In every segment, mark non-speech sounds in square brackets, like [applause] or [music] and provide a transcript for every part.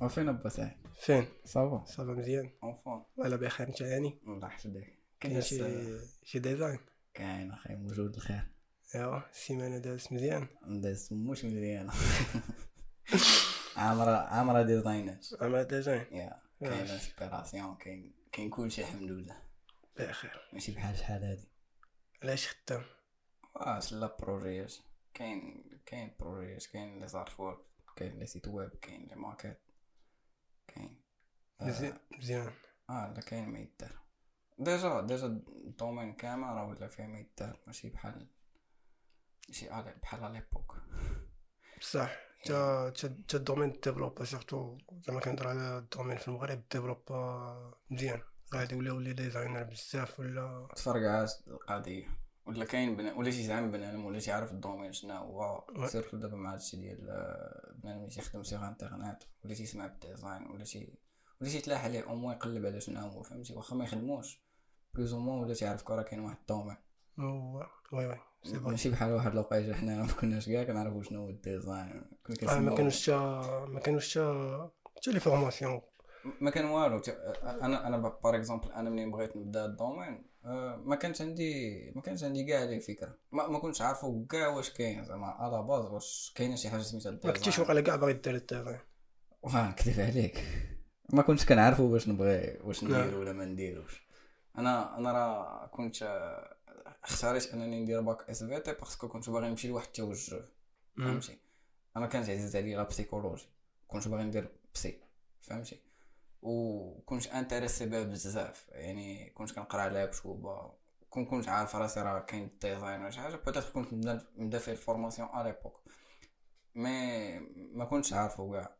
وفين با سعيد فين؟ ça va ça va مزيان. en forme ولا بخير انت هاني الله يحفظك كاين شي شي design كاين أخي موجود الخير. ايوا السيمانه دازت مزيان. دازت مش مزيانه [laughs] عامره عامرة ديزاينات عمل design يا. كاين inspiration كاين كاين كلشي الحمد لله. بخير ماشي بحال شحال هادي. علاش خدام؟ واش لا بروجيات كاين كاين بروجيات كاين les artworks كاين les sites web كاين لي كاين مزيان مزيان آه لا كاين ما يدار déjà déjà ال domaine كامل راه ولا فيه ما يدار ماشي بحال ماشي على بحال على l'époque بصح تا تا تا ال domaine ديفلوبا surtout زعما كنهضر على ال domaine في المغرب ديفلوبا مزيان. غادي ولاو les designers بزاف ولا تفرقعات القضية. ولا كاين بنا ولا شي زعما بنادم ولا تيعرف ال domaine شنو هو. surtout دابا مع هادشي ديال آه، بنادم اللي تيخدم sur internet ولا تيسمع بال design ولا شي ولا تيتلاح عليه؟ au moins يقلب على شنو هو فهمتي؟ واخا ما يخدموش. plus ou moins ولا تيعرف كرا كاين واحد ال domaine هو oui oui. vrai ماشي بحال واحد الوقيتة حنا ما كناش كاع كنعرفوا شنو هو ال design. آه ما كانوش تا ما كانوش تا تا les formations. ما كان والو. ت- أنا أنا par exemple أنا منين بغيت نبدأ ال domaine آه، ما كانش عندي ما كانش عندي كاع لي فكرة. ما, ما كنتش عارفو كاع واش كاين. زعما à la base واش كاينة شي حاجة سميتها ما كنتيش ال design واقيلا كاع باغي دير ال design واه نكذب عليك. ما كنتش كنعرفو واش نبغي واش. ندير ولا ما نديروش. أنا أنا راه كنت اختاريت أنني ندير bac SVT parce que كنت باغي نمشي لواحد التوجه. فهمتي؟ أنا كانت عزيز عليا la psychologie كنت باغي ندير psy فهمتي؟ وكنت intéressé بها بزاف. يعني كنت كنقرأ عليها كتب كون كنت عارف راسي راه كاين ال design ولا شي حاجة peut-être كنت نبدا في ال formation à l'époque mais ما كنتش عارفه كاع.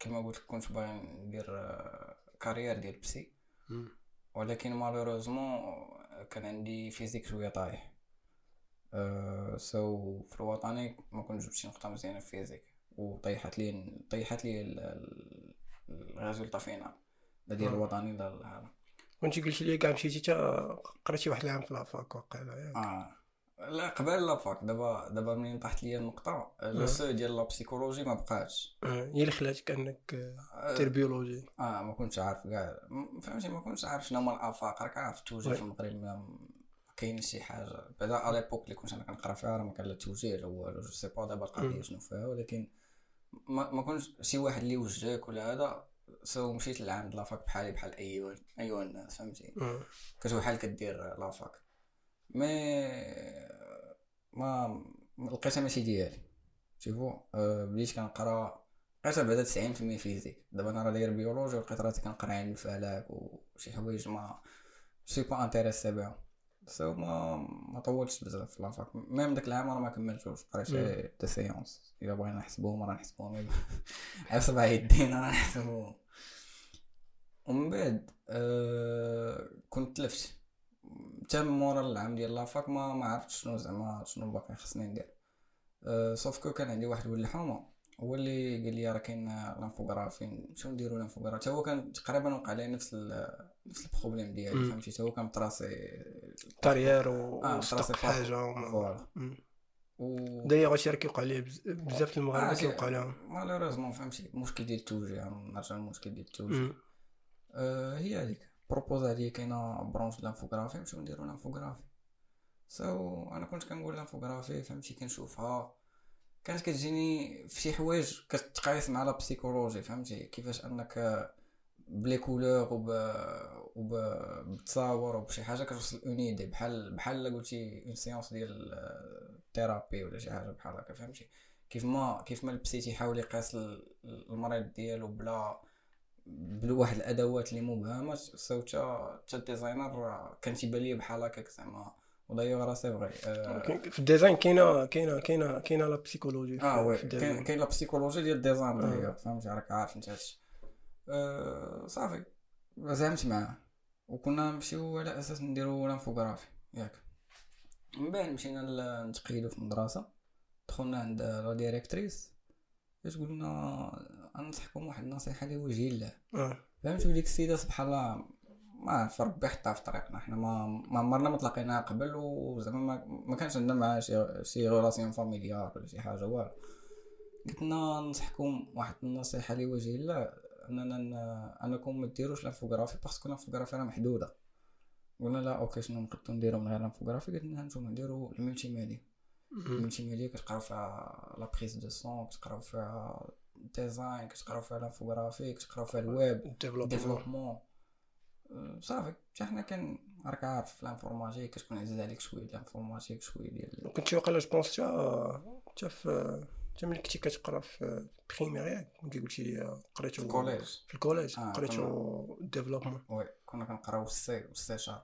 وكما قلت لك كنت باغي ندير آه، carrière ديال psy ولكن malheureusement كان عندي physique شوية طايح. أه so في الوطني ما كنت جبت شي نقطة مزيانة في physique. وطيحت لي طيحت لي ال- ال- ال résultat final ديال آه. الوطني لا هذا كنتي قلت لي كاع مشيتي قريتي واحد العام في la fac واقيلا ياك. آه. لا قبل la fac. دابا دابا منين طاحت لي النقطة le seuil ديال la psychologie ما بقاتش. آه، هي اللي خلاتك أنك آه، آه، دير biologie آه ما كنتش عارف كاع. فهمتي ما كنتش عارف شنو هما الآفاق. راك عارف التوجيه. في المغرب ما كاين شي حاجة. بعدا على l'époque اللي كنت أنا كنقرا فيها راه ما كان لا توجيه لا والو je sais pas دابا القضية مم. شنو فيها. ولكن ما, ما كنتش شي واحد اللي وجهك ولا هذا so مشيت لعند la fac بحالي بحال أي ايوا الناس فهمتي. آه. بحال كدير la fac mais ما لقيتها ماشي ديالي. شوفو أه بديت كنقرا لقيتها بعدا 90% physique. دابا أنا راه داير biologie ولقيت راسي كنقرا علم الفلك وشي حوايج ما c'est pas intéressé بهم so ما ما طولتش بزاف في la fac. même داك العام راه ما كملتوش. قريت. des séances. إلا بغينا نحسبوهم راه نحسبوهم على سبع [laughs] يدين راه نحسبوهم ومن بعد أه كنت تلفت. حتى مورا العام ديال la fac ما ما عرفتش شنو زعما شنو باقي خصني ندير. أه sauf que كان عندي واحد ولد الحومه هو اللي قال لي راه كاين l'infographie نمشيو نديرو l'infographie حتى هو كان تقريبا وقع عليه نفس ال- نفس ال problème ديالي. فهمتي؟ حتى هو كان م tracé carrière وصدق م tracé حاجة فوالا. و دايوغ هادشي راه كيوقع ليه بز- بزاف المغاربة آه، كيوقع لهم malheureusement فهمتي؟ المشكل ديال التوجيه نرجع للمشكل ديال التوجيه. آه، هي هذيك. propose عليا كاينة branche l'infographie نمشيو نديرو l'infographie so أنا كنت كنقول l'infographie فهمتي كنشوفها كانت كتجيني في شي حوايج كتقايس مع la psychologie فهمتي كيفاش انك ب les couleurs وب وب وبشي حاجة كتوصل une idée بحال بحال قلتي une séance ديال ال thérapie ولا شي حاجة بحال هكا فهمتي كيف ما كيف ما ال psy تيحاول يقيس ال- المريض ديالو بلا بواحد الأدوات اللي مبهمه so تا تا ال designer كان تيبان ليا بحال هكاك زعما. ودايوغ راه c'est vrai آه، في ال design كاينة كاينة كاينة كاينة la psychologie آه oui كاين la psychologie ديال ال design آه. فهمتي راك عارف انت هادشي. آه، صافي. زعمت معاه. وكنا نمشيو على أساس نديرو l'infographie ياك. من بعد مشينا نتقيدو في المدرسة. دخلنا عند la directrice تقول لنا انصحكم واحد النصيحة لوجه الله فهمتي وديك السيدة سبحان الله ما عرف ربي حطها في طريقنا. حنا ما ما عمرنا ما تلاقيناها قبل وزعما ما, ما كانش عندنا معاها شي شي relation familiale ولا شي حاجة والو. قلت لنا ننصحكم واحد النصيحة لوجه الله أننا انكم ما ديروش l'infographie parce que l'infographie راه محدودة. قلنا لا OK شنو نقدروا نديرو من غير l'infographie قلت لنا نتوما نديرو ال multimédia. ال multimédia كتقراو فيها la prise de son كتقراو فيها design كتقراو فيها l'infographie كتقراو فيها ال web développement أه، صافي حتى حنا كان راك عارف l'informatique كتكون عزيز عليك شوية ديال ال informatique شوية ديال كنت واقيلا je pense تا تا في تا ملي كنتي كتقرا في première ياك ملي قلتي لي قريتو ال collège في ال collège آه، قريتو développement oui كنا كنقراو ال C وال C sharp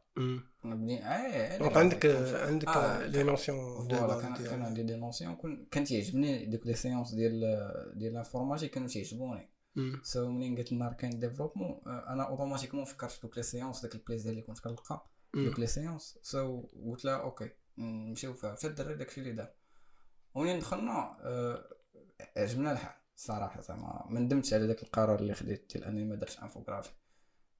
كنا بدين آه donc عندك عندك آه، les notions voilà base كان كان عندي des notions كان تيعجبني ديك les séances ديال ديال l'informatique كانوا تيعجبوني. so منين قلت لنا راه كاين développement أنا automatiquement فكرت في دوك les séances داك ال plaisir اللي كنت كنلقى. في. دوك les séances so قلت لها OK نمشيو فيها. حتى الدري داكشي اللي دار. ومنين دخلنا آه، عجبنا الحال الصراحه زعما ما ندمتش على داك القرار اللي خديت ديال أنني ما درتش infographie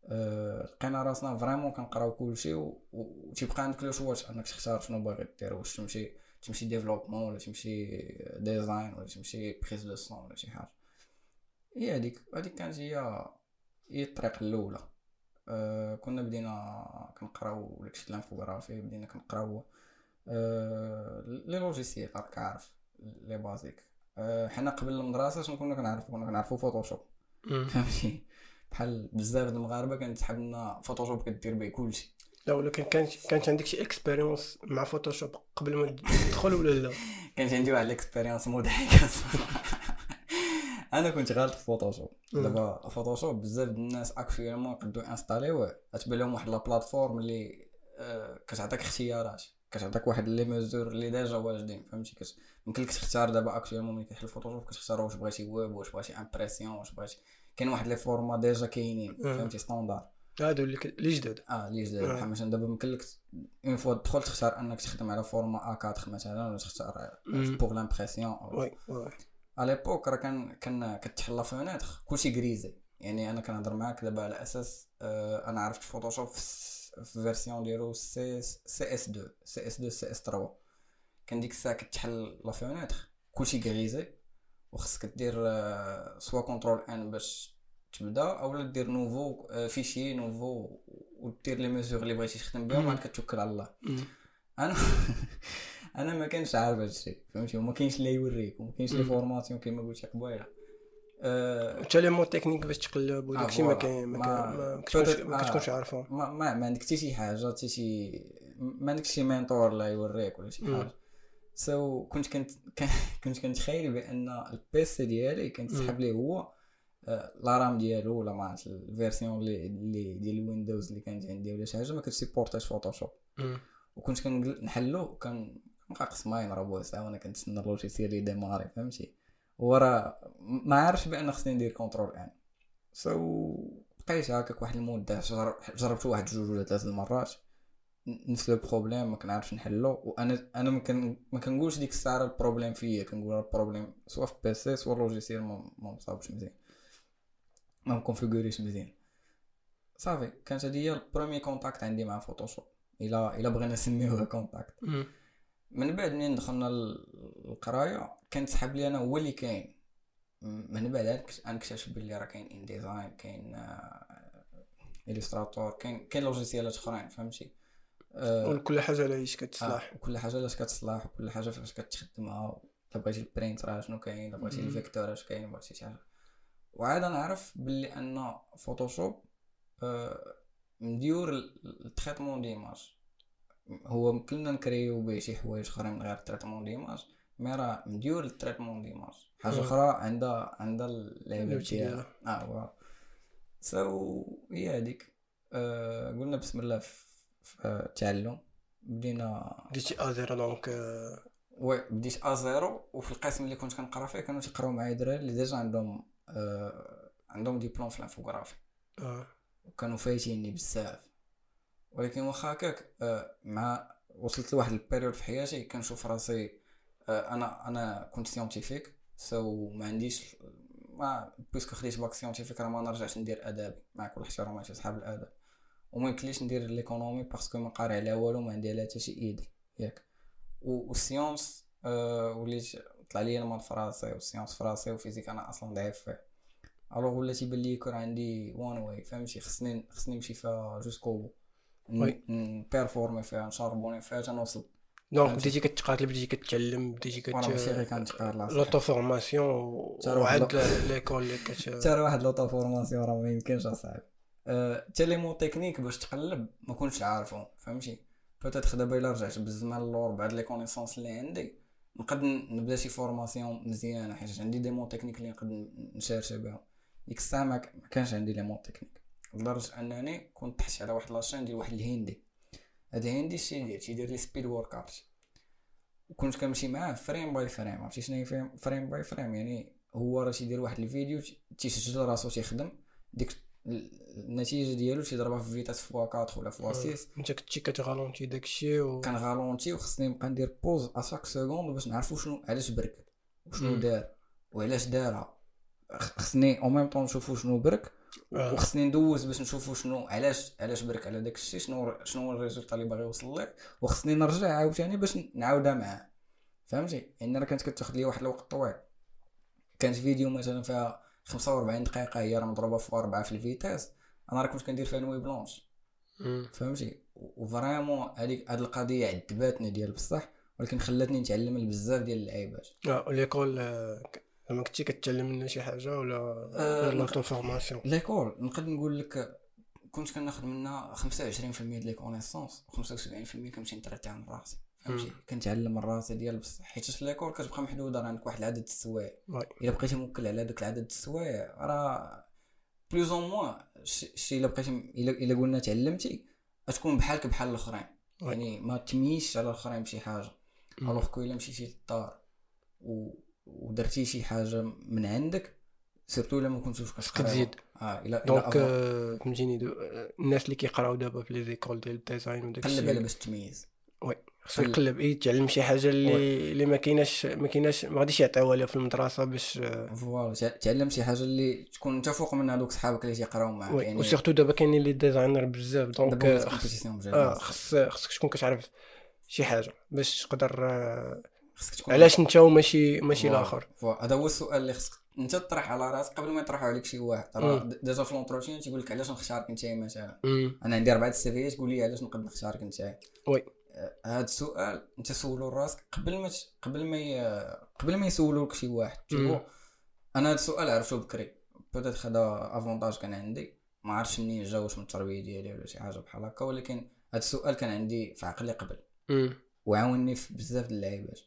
لقينا راسنا vraiment كنقراو كلشي و- وتيبقى عندك le choix انك تختار شنو باغي دير واش تمشي تمشي développement ولا تمشي design ولا تمشي prise de son ولا شي حاجة. هي هذيك هذيك كانت هي هي الطريق الأولى. أه كنا بدينا كنقراو داكشي ال infographie بدينا كنقراو أه les logiciels راك عارف les basiques أه حنا قبل المدرسة شنو كنا كنعرفو؟ كنا كنعرفو Photoshop. فهمتي؟ بحال بزاف د المغاربه كانت تسحب لنا Photoshop كدير به كلشي. لا ولكن كانت كانت عندك شي expérience مع Photoshop قبل ما تدخل ولا لا؟ [laughs] كانت عندي واحد ال expérience مضحكه. [laughs] أنا كنت غالط في Photoshop. دابا Photoshop بزاف د الناس actuellement يقدروا installer يوه تبان لهم واحد la plateforme اللي آه، كتعطيك اختيارات. كتعطيك واحد les mesures اللي déjà واجدين فهمتي؟ كت يمكن لك تختار دابا actuellement ملي كتحل Photoshop كتختار واش بغيتي ويب واش بغيتي impression واش بغيتي كاين واحد les formats déjà كاينين. فهمتي؟ standard. هادو اللي اللي جداد. آه لي جداد. آه. بحال مثلا دابا يمكن une fois تدخل تختار أنك تخدم على format A 4 مثلا ولا تختار. pour l'impression oui oui. على l'époque راه كان كان كتحل la fenêtre كلشي grisé يعني أنا كنهضر معاك دابا على أساس آه أنا عرفت Photoshop في version ديالو سي سي اس 2 سي اس 2 سي اس 3 كان ديك الساعة كتحل la fenêtre كلشي grisé وخصك دير آه soit contrôle N باش تبدا اولا دير nouveau آه fichier nouveau ودير les mesures اللي بغيتي تخدم بهم مم. وعاد كتوكل على الله. أنا [laughs] أنا ما كانش عارف هادشي فهمتي وما كاينش اللي يوريك وما كاينش لي. formation كيما قلت قبيلة أه حتى les mots techniques باش تقلب وداكشي ما. كاين ما ما- كاين- ما كتكونش peut-être- ما آه. ما, عندك حتى شي حاجة حتى شي ما عندك شي mentor لا يوريك ولا شي. حاجة سو so, كنت كنت [laughs] كنت كنتخيل بأن ال PC ديالي كنت. سحب ليه هو آه، la RAM ديالو ولا ما عرفت ال version اللي اللي ديال ال Windows اللي كانت عندي ولا شي حاجة ما كت supporter اش Photoshop. وكنت كنحلو وكان نقص ماين راه بوس وأنا كنتسنى ال logiciel ي démarrer فهمتي وراه ما عارفش بأن خصني ندير contrôle N so بقيت هكاك واحد المدة جرب- جربت واحد جوج ولا ثلاث المرات نفس le problème ما كنعرفش نحلو وأنا أنا ما كن ما كنقولش ديك الساعة ال problème فيا كنقول ال problème soit في PC soit ال logiciel ما ما مصاوبش مزيان. ما م configuré ش مزيان. صافي كانت هذه هي ال premier contact عندي مع Photoshop إلا إلا بغينا نسميوها contact. [laughs] من بعد منين دخلنا ال- القراية كان سحب لي أنا هو اللي كاين. من بعد غنكتشف بلي راه كاين InDesign كاين Illustrator كاين كاين logiciel ات أخرين فهمتي؟ آه، وكل حاجة آه، كتصلح. وكل حاجة لاش كتصلح وكل حاجة فاش كتخدمها إلا بغيتي ال print راه شنو كاين بغيتي. ال vecteur اش كاين بغيتي شي حاجة. وعاد أنا عارف بلي أن Photoshop آه، مديور ال traitement d'image هو كلنا ن créer و به شي حوايج أخرين من غير ال traitement d'image mais راه مديور ال traitement d'image حاجة. أخرى عندها عندها اللعيبه ديالها. آه waouh. so هي هذيك آه قلنا بسم الله. في في التعلم بدينا ديتي à zéro donc آه، oui بديت à zéro وفي القسم اللي كنت كنقرا فيه كانوا تيقراو معايا دراري اللي déjà عندهم آه عندهم ديبلوم في ال infographie. آه. وكانوا فايتيني بزاف. ولكن واخا هكاك آه، مع وصلت لواحد ال période في حياتي كنشوف راسي آه، أنا أنا كنت scientifique so ما عنديش ما puisque خديت bac scientifique راه ما نرجعش ندير أدبي مع كل احترام شي صحاب الأدب. وما يمكنليش ندير l'économie parce que ما قاري عليها والو ما عندي عليها حتى شي idée ياك. و- وال science آه وليت طلع لي ال maths فراسي وال science فراسي و physique أنا أصلا ضعيف. فيه alors ولا تيبان لي يكون عندي one way فهمتي؟ خصني خصني نمشي فيها jusque. نبيرفورمي فيها نشاربوني فيها تنوصل donc. بديتي كتقاتل بديتي كتعلم بديتي وأنا ماشي غير كت كنتقال l'auto-formation وعاد l'école اللي كت حتى واحد l'auto-formation راه ما يمكنش أصاحبي. حتى les mots techniques باش تقلب ما كنتش عارفهم فهمتي؟ peut-être دابا إلا رجعت بالزمان اللور بعد les connaissances اللي عندي نقد نبدا شي formation مزيانة حيت عندي des mots techniques اللي نقد ن- نشارشي بهم ديك الساعة ما كانش عندي les mots techniques لدرجة أنني كنت تحت على واحد la chaîne ديال واحد الهندي. هاد الهندي شي دير تيدير les speed work ات وكنت كنمشي معاه frame by frame عرفتي شنو frame- by frame يعني هو راه تيدير واحد الفيديو تي- تيسجل راسو تيخدم. ديك النتيجة ديالو تيضربها في vitesse fois 4 ولا fois 6 أنت كنتي كتغالونتي داكشي و كان غالونتي وخصني نبقى ندير pause à chaque seconde باش نعرفو شنو علاش برك؟ وشنو. دار؟ وعلاش دارها؟ خصني أو ميم طون نشوفو شنو برك آه. وخصني ندوز باش نشوفو شنو علاش علاش برك على داك الشيء شنو شنو هو ال résultat اللي باغي يوصل ليه وخصني نرجع عاوتاني باش نعاودها معاه. فهمتي؟ يعني راه كانت كتاخد لي واحد الوقت طويل. كانت فيديو مثلا فيها 45 دقيقة هي راه مضروبة في 4 في ال vitesse أنا راه كنت كندير فيها nuit blanche. فهمتي؟ و vraiment هذيك هاد القضية عذباتني ديال بصح ولكن خلاتني نتعلم بزاف ديال اللعيبات. آه و l'école آه، ك- زعما كنتي كتعلم منها شي حاجة ولا آه، l'auto-formation؟ l'école نقدر نقول لك كنت كناخذ منها 25% ديال les connaissances و75% كنمشي نترتع من راسي. فهمتي. كنتعلم من راسي ديال بصح حيت في l'école كتبقى محدوده راه عندك واحد العدد السوايع oui. إلا بقيتي موكل على داك العدد السوايع راه plus ou moins شي إلا بقيتي إلا إلا قلنا تعلمتي غتكون بحالك بحال الأخرين oui. يعني ما تميزش على الأخرين بشي حاجة. alors que إلا مشيتي للدار و... ودرتي شي حاجة من عندك surtout إلا ما كنتوش كتقراو كتزيد. آه إلا donc آه، فهمتيني آه، الناس اللي كيقراو دابا في les écoles ديال ال design وداك قلب على الشيء باش تميز خصو قلب. يقلب يتعلم شي حاجة اللي اللي ما كايناش ما كايناش ما غاديش يعطيوها ليه في المدرسة باش آه، voilà تع- تعلم شي حاجة اللي تكون أنت فوق من هذوك صحابك اللي تيقراو معاك يعني و surtout دابا كاينين les designers بزاف donc آه، آه خص خصك تكون كتعرف شي حاجة باش تقدر آه، خصك تكون علاش أنت وماشي ماشي. الآخر. هذا هو السؤال اللي خصك أنت تطرح على راسك قبل ما يطرحوا عليك شي واحد déjà في l'entretien تيقول لك علاش نختارك انت مثلا. أنا عندي أربعة ال CV ات تقول لي علاش نقدر نختارك انت oui. هذا السؤال انت سولو لراسك قبل ما قبل ما ي... قبل ما يسولوك شي واحد أنا هذا السؤال عرفتو بكري. peut-être هذا avantage كان عندي. ما عرفتش منين جا واش من التربية ديالي ولا شي حاجة بحال هكا ولكن هذا السؤال كان عندي في عقلي قبل. مم. وعاونني في بزاف د اللعيبات.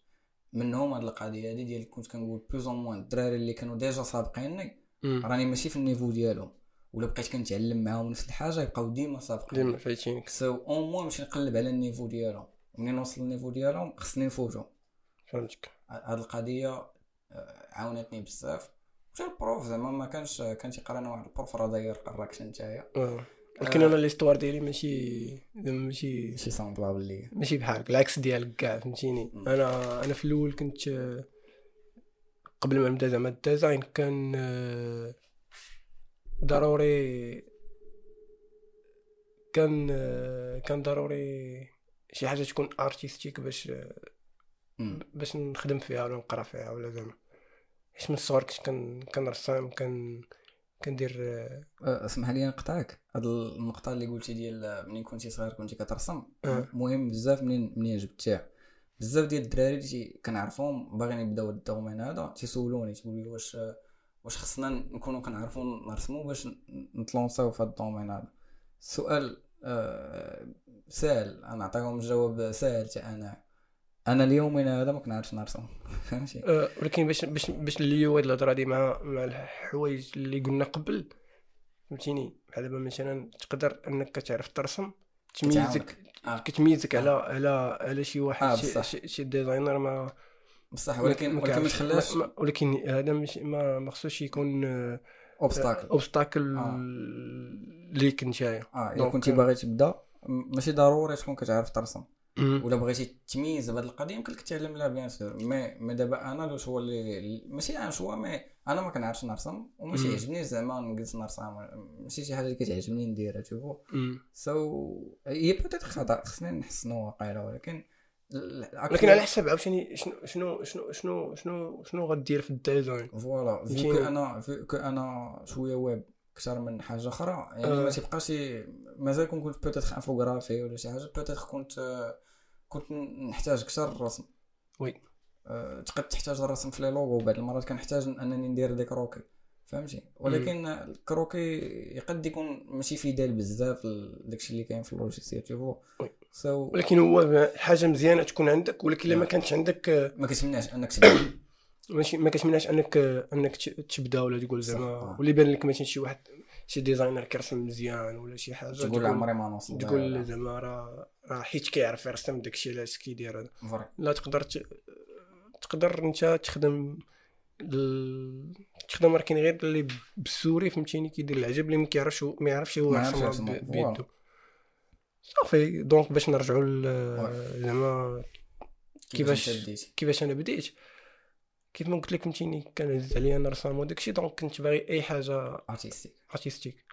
منهم هاد القضية هادي ديال كنت كنقول plus ou moins الدراري اللي كانوا déjà سابقيني. راني ماشي في ال niveau ديالهم. ولا بقيت كنتعلم معاهم نفس الحاجة يبقاو ديما سابقين ديما فايتينك so au moins نمشي نقلب على ال niveau ديالهم. ومنين نوصل لل niveau ديالهم خصني نفوتهم فهمتك. هاد القضية آه، عاونتني بزاف. حتى ال prof زعما ما كانش كان تيقرانا واحد ال prof راه داير قراك نتايا. آه. ولكن أنا l'histoire ديالي ماشي زعما ماشي شي semblable ليا. ماشي بحالك العكس ديالك كاع فهمتيني. أنا أنا في الأول كنت آه، قبل ما نبدأ زعما ال design كان ضروري كان كان ضروري شي حاجة تكون artistique باش. باش نخدم فيها ولا نقرا فيها ولا زعما حيت من الصغر كنت كن كنرسم كان كندير أه، اسمح لي نقطعك هاد النقطة اللي قلتي ديال منين كنتي صغير كنتي كترسم أه. مهم بزاف منين منين جبتيها بزاف ديال الدراري اللي كنعرفهم باغيين يبداو ال domaine هذا تيسولوني تيقولوا لي واش واش خصنا نكونوا كنعرفوا نرسموا باش نتلونساو في هاد ال domaine هذا. السؤال أه سهل. أنا نعطيهم الجواب سهل حتى أنا. أنا اليومين هذا ما كنعرفش نرسم [laughs] فهمتي؟ آه، ولكن باش باش باش نليو هاد الهضرة هادي مع مع الحوايج اللي قلنا قبل فهمتيني؟ بحال دابا مثلا تقدر أنك كتعرف ترسم تميزك. آه. كتميزك على على على شي واحد آه، شي designer ما بصح ولكن ولكن ما تخلاش ولكن هذا مش ما خصوش يكون obstacle obstacle آه. ليك نتايا آه إلا دونك- كنتي باغي تبدا ماشي ضروري تكون كتعرف ترسم. ولا بغيتي تميز بهاد القضية يمكن لك تعلم لها بيان سور مي مي دابا أنا لو شوا اللي ماشي أنا شوا مي أنا ما كنعرفش نرسم وماشي. يعجبني زعما نجلس نرسم ماشي شي حاجة اللي كتعجبني نديرها تشوفو. سو هي بوتيت خطأ خصنا نحسنو واقيلا ولكن ولكن على حسب عاوتاني شنو شنو شنو شنو شنو شنو غدير في الديزاين؟ فوالا كو أنا فيو كو أنا شوية ويب أكثر من حاجة أخرى. يعني آه. ما تيبقاش مازال كون كنت peut-être infographie ولا شي حاجة peut-être كنت كنت نحتاج أكثر الرسم. oui. آه، تقد تحتاج الرسم في les logos بعض المرات كنحتاج أنني ندير des croquis فهمتي؟ ولكن ال croquis يقد يكون ماشي fidèle بزاف داكشي اللي كاين في ال logiciel تيفو سو ولكن هو حاجة مزيانة تكون عندك ولكن إلا ما آه. كانتش عندك آه، ما كتمناش أنك تبدأ. ماشي ما كتمنعش أنك أنك ت- تبدأ ولا تقول زعما آه. ولا يبان لك مثلا شي واحد شي designer كيرسم مزيان ولا شي حاجة تقول عمري ما نوصل. تقول زعما راه راه حيت كيعرف يرسم داكشي علاش كيدير هذا. لا تقدر ت... تقدر أنت تخدم ال... تخدم كاين غير اللي بال souris فهمتيني؟ كيدير العجب اللي ما كيعرفش ما يعرفش هو يرسم. بيدو. صافي donc باش نرجعوا زعما كيفاش كيفاش أنا بديت؟ كيف ما قلت لك فهمتيني كان عزيز عليا أنا رسام وداكشي donc كنت باغي أي حاجة artistique artistique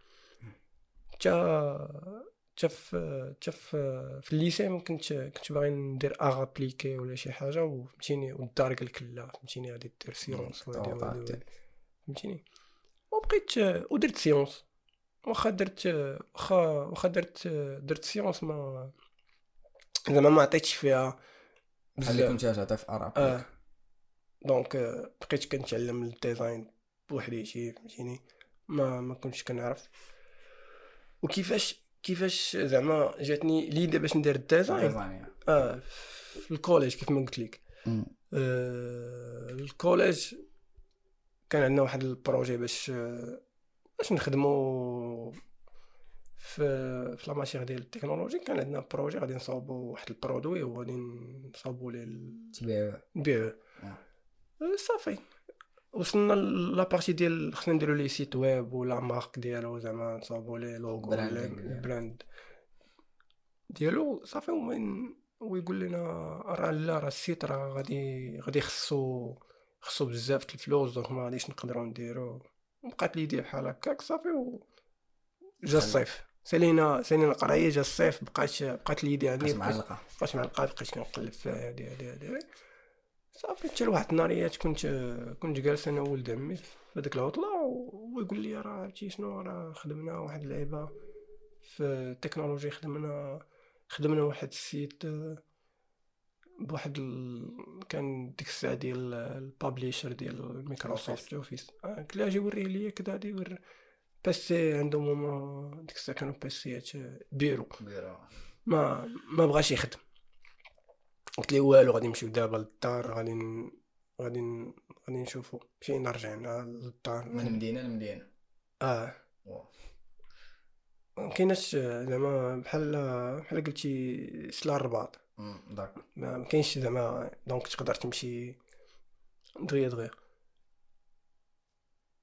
تا تا في تا في ال lycée ما كنت كنت باغي ندير arts appliqués ولا شي حاجة وفهمتيني والدار قال لك لا فهمتيني غادي دير sciences. فهمتيني. وبقيت ودرت sciences واخا درت واخا واخا درت درت sciences ما زعما ما عطيتش فيها بحال اللي بزاف كنت تعطي في اراب آه. donc بقيت كنتعلم ال design بوحدي شي فهمتيني؟ ما ما كنتش كنعرف. وكيفاش كيفاش زعما جاتني l'idée باش ندير ال design؟ design آه في ال collège كيف ما قلت لك. آه ال collège كان عندنا واحد ال projet باش باش نخدمو في في la matière ديال التكنولوجي كان عندنا projet غادي نصاوبو واحد ال produit وغادي نصاوبو ليه ال- تبيع. نبيعوه آه. أه، صافي. وصلنا la partie ديال خصنا نديرو le site web ولا marque ديالو زعما نصاوبو le logo ولا branding ديالو. brand ديالو. صافي ومن ويقول لنا راه لا راه ال site راه غادي غادي خصو خصو بزاف د الفلوس donc ما غاديش نقدروا نديرو. وبقات l'idée بحال هكاك صافي و جا الصيف. سالينا سالينا القرايه جا الصيف بقات بقات l'idée عندي بقات بقات معلقة. بقيت معلقة بقيت كنقلب فيها هادي هادي هادي صافي حتى لواحد النهاريات كنت كنت جالس أنا وولد عمي في هذيك العطلة ويقول لي راه عرفتي شنو؟ راه خدمنا واحد اللعيبة في التكنولوجي خدمنا خدمنا واحد ال site آه، بواحد ال... كان ديك الساعة ديال ال Publisher ديال Microsoft Office قلت له أجي وريه ليا كذا غادي ور PC عندهم هما ديك الساعة كانوا PC ات bureau. كبيره ما ما بغاش يخدم. قلت لي والو غادي نمشيو دابا للدار غادي ن... غادي ن... غادي نشوفو. مشينا رجعنا للدار. من مدينة لمدينة. آه. مكايناش زعما بحال بحال قلتي سلا الرباط. d'accord. ما مكاينش زعما donc تقدر تمشي دغيا دغيا.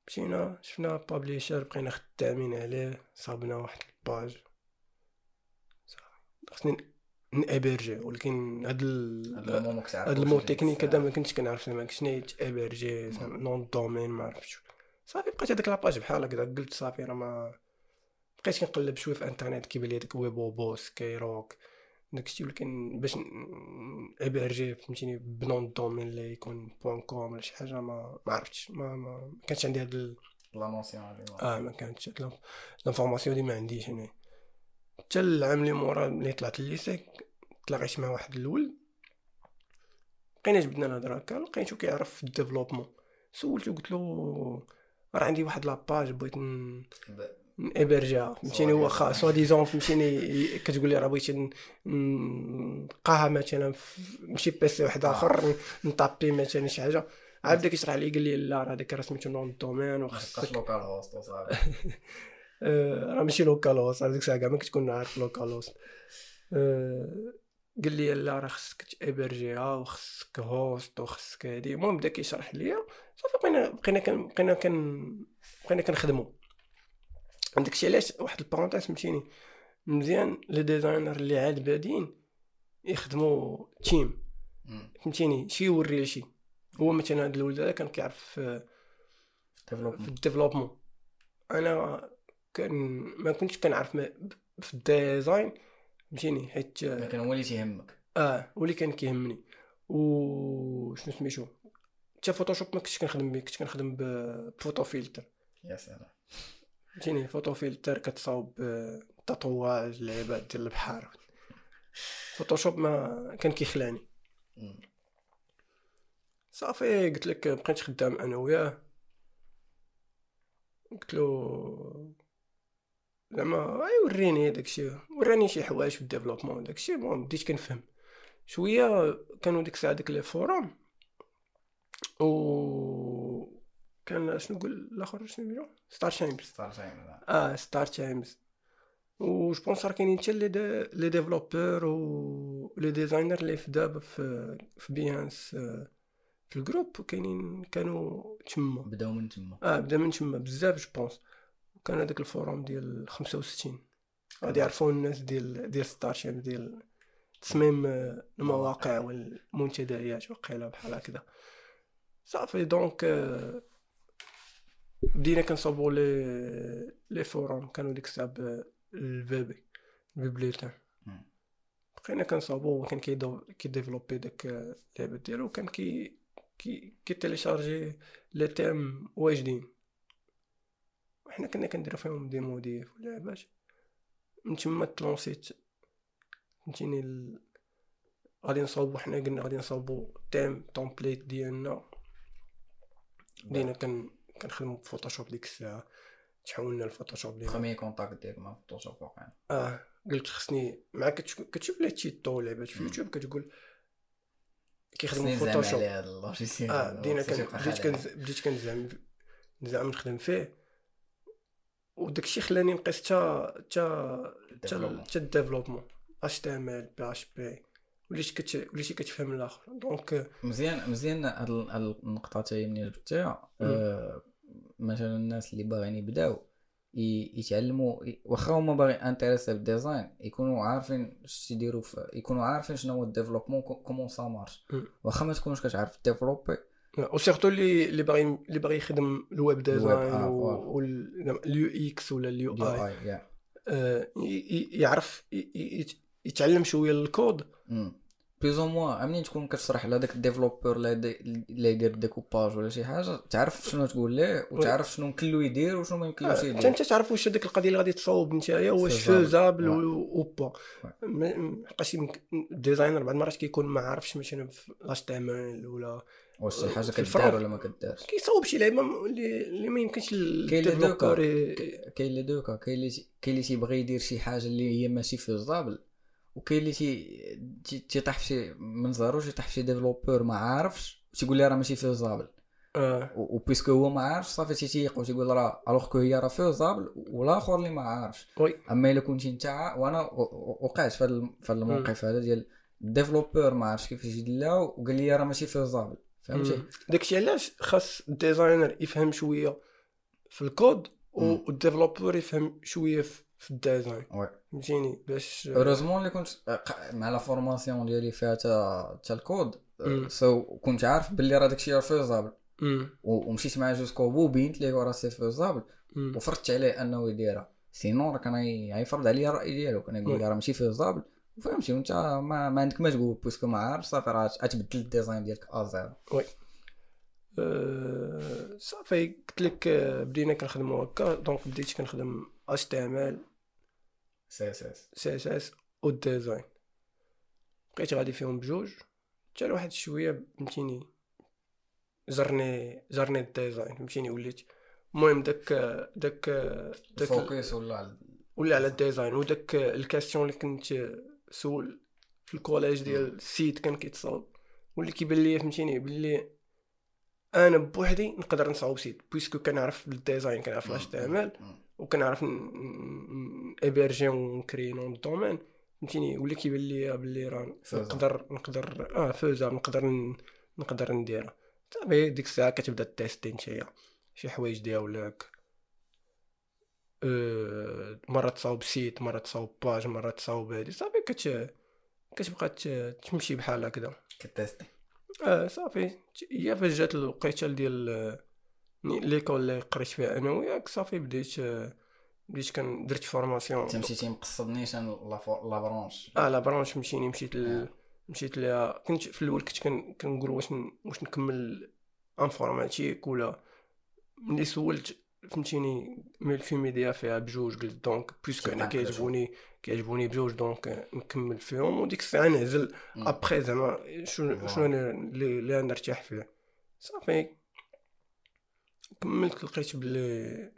مشينا شفنا Publisher بقينا خدامين عليه صابنا واحد ال page. خصني ن héberger ولكن هاد. هاد ال mot technique هذا ما كنتش كنعرف زعما شنو هي héberger nom de domaine ما عرفتش. صافي بقيت هذيك la page بحال هكذا. قلت صافي راه ما بقيت كنقلب شوية في انترنت كيبان لي هذاك ويبو بوس كايروك داكشي ولكن باش ابرجي فهمتيني بنون دومين اللي يكون بوان كوم ولا شي حاجة ما ما عرفتش ما ما, كانش عندي هاد ال... لا نوسيون هادي آه ما كانتش الانفورماسيون دي ما عنديش أنا حتى العام اللي مورا ملي طلعت الليسي تلاقيت مع واحد الولد بقينا جبدنا الهضره هكا لقيتو كيعرف في الديفلوبمون. سولتو قلت له راه عندي واحد la page بغيت ن- ن héberger ها فهمتيني disons. soit disons فهمتيني كتقول لي راه بغيت ن- نلقاها مثلا في شي PC واحد آه. اخر ن taper مثلا شي حاجة. عاد بدا كيشرح لي قال لي لا راه هذاك راه سميتو nom de domaine وخصك localhost وصافي آه، راه ماشي localhost هذيك الساعة كاع ما كتكون عارف localhost آه، قال لي لا راه خصك ت héberger ها وخصك host وخصك هادي. المهم بدا كيشرح ليا صافي بقينا بقينا بقينا بقينا كنخدمو. عندك شي علاش واحد ال parenthèse فهمتيني. مزيان les designers اللي عاد بادين يخدموا team. فهمتيني؟ شي يوري لشي. هو مثلا هاد الولد هذا كان كيعرف في في développement ال développement. أنا كان ما كنتش كنعرف في ال design فهمتيني؟ حيت لكن هو اللي تيهمك. آه واللي كان كيهمني. و شنو سميتو؟ حتى Photoshop ما كنتش كنخدم به كنت كنخدم ب PhotoFiltre يا سلام. فهمتيني PhotoFiltre كتصاوب آه، تطواج لعبات ديال البحر. Photoshop ما كان كيخلاني. صافي قلت لك بقيت خدام أنا وياه. قلت له زعما اي وريني داكشي وراني شي حوايج في ال développement داكشي bon بديت كنفهم. شوية كانوا ديك الساعة ديك les forums و كان شنو نقول الآخر؟ شنو نقولو ستار تايمز ستار تايم لا. آه ستار تايمز و je pense راه كاينين حتى les dé- les développeurs و les designers اللي في دابا في في Behance آه، في ال groupe كاينين كانوا تما. بداو من تما. آه بدا من تما بزاف je pense كان هذاك ال forum ديال 65 غادي يعرفوا الناس ديال ديال ستار تايمز ديال تصميم آه، المواقع والمنتديات وقيلة بحال هكذا. صافي donc آه، بدينا كنصاوبو les les forums كانوا ديك الساعة ب- ال vBulletin مم. بقينا كنصاوبو وكان كي développer داك اللعبة ديالو وكان كي كي كي télécharger les thèmes واجدين. وحنا كنا كنديرو فيهم des modifs ولعبات من تما تلونسيت فهمتيني ال... غادي نصاوبو حنا قلنا غادي نصاوبو thème template ديالنا. بدينا كن كنخدمو بفوتوشوب ديك الساعة. تحولنا لفوتوشوب ديالنا premier contact ديالك مع فوتوشوب واقع آه قلت خصني مع كتش- كتشوف les tutos لعبات في. يوتيوب كتقول كيخدموا فوتوشوب آه بدينا بديت بديت كنزعم نزعم نخدم فيه. وداك الشيء خلاني نقيس تا développement. تا الديفلوبمون اش تي ام ال بي اش بي وليت كت وليتي كتفهم الآخر. donc مزيان مزيان هاد ال- هاد النقطة تاهي منين جبتيها مثلا الناس اللي باغيين يبداو يتعلموا واخا هما باغي intéressé بال design يكونوا عارفين اش يديروا يكونوا عارفين شنو هو ال développement comment ça marche. واخا ما تكونش كتعرف développer و surtout اللي اللي باغي اللي باغي يخدم ال web design آه، وال UX ولا ال UI آه، يعرف يتعلم شوية ال code. plus ou moins منين تكون كتشرح لهذاك ال développeur اللي يدي- اللي يدير ديكوباج ولا شي حاجة تعرف شنو تقول ليه وتعرف شنو يمكن له يدير وشنو ما يمكنلوش حتى يدير انت تعرف واش هذيك القضية اللي غادي تصاوب نتايا واش. faisable Ouais. و با حقاش ال designer بعض المرات كيكون ما عارفش مثلا في l'HTML ولا واش شي حاجة كدار. ولا ما كدارش كيصاوب شي لعبه م- اللي اللي ما يمكنش كاين les deux cas كاين les deux cas كاين اللي كاين اللي تيبغي يدير شي حاجة اللي هي ماشي faisable وكاين اللي تي تي- تيطيح في شي من زهرو تيطيح في شي développeur ما عارفش تيقول لي راه ماشي faisable آه. و puisque هو ما عارفش صافي تيتيق وتيقول راه alors que هي راه faisable والآخر اللي ما عارفش. Oui. أما إلا كنتي أنت وأنا وقعت في هذا الموقف هذا ديال ال développeur ما عرفش كيفاش يدلا وقال لي راه ماشي faisable فهمتي. داكشي علاش خاص ال designer يفهم شوية في الكود مم. وال développeur يفهم شوية في في ال design oui فهمتيني باش heureusement اللي كنت ق- مع la formation ديالي فيها تا تا الكود. سو كنت عارف باللي راه داكشي راه faisable ومشيت معاه jusqu'au bout بينت ليه راه c'est faisable. وفرضت عليه انه يديرها sinon راه كان غي- غيفرض عليا الراي ديالو. كان يقول لي راه ماشي faisable فهمتي وأنت ما, ما عندك ما تقول puisque ما عارف صافي راه غتبدل ال design ديالك à zéro آه، صافي قلت لك آه، بدينا كنخدمو هكا. donc بديت كنخدم اش تي ام ال سي اس اس سي اس اس والديزاين بقيت غادي فيهم بجوج. حتى لواحد شوية فهمتيني زرني زرني ال design فهمتيني وليت. المهم داك داك داك focus ولا على ولا على ال design. وداك ال question اللي كنت سول في ال collège ديال ال site كان كيتصاوب. واللي كيبان لي فهمتيني باللي أنا بوحدي نقدر نصاوب site puisque كنعرف ال design كنعرف l'HTML. وكنعرف héberger ونكري nom domaine فهمتيني؟ ولا كيبان لي باللي راه. نقدر نقدر آه فوزا نقدر نقدر نديرها. صافي ديك الساعة كتبدا tester نتايا. شي حوايج ديالك أه مرة تصاوب site مرة تصاوب page مرة تصاوب هادي. صافي كت كتبقى تمشي بحال هكذا. كت tester. آه صافي. هي فاش جات الوقيتة ديال آه، l'école اللي قريت فيها أنا وياك صافي بديت بديت كان درت formation. أنت مشيتي مقصد نيشان la branche آه la branche مشيني مشيت ل... آه. مشيت لها كنت في الأول كنت كن- كنقول واش ن- واش نكمل informatique ولا. ملي سولت فهمتيني ميديا فيها بجوج قلت donc puisque أنا كيعجبوني كيعجبوني بجوج donc نكمل فيهم. وديك الساعة نعزل. ابخي زعما شنو شنو اللي أنا نرتاح فيه. صافي. كملت لقيت بلي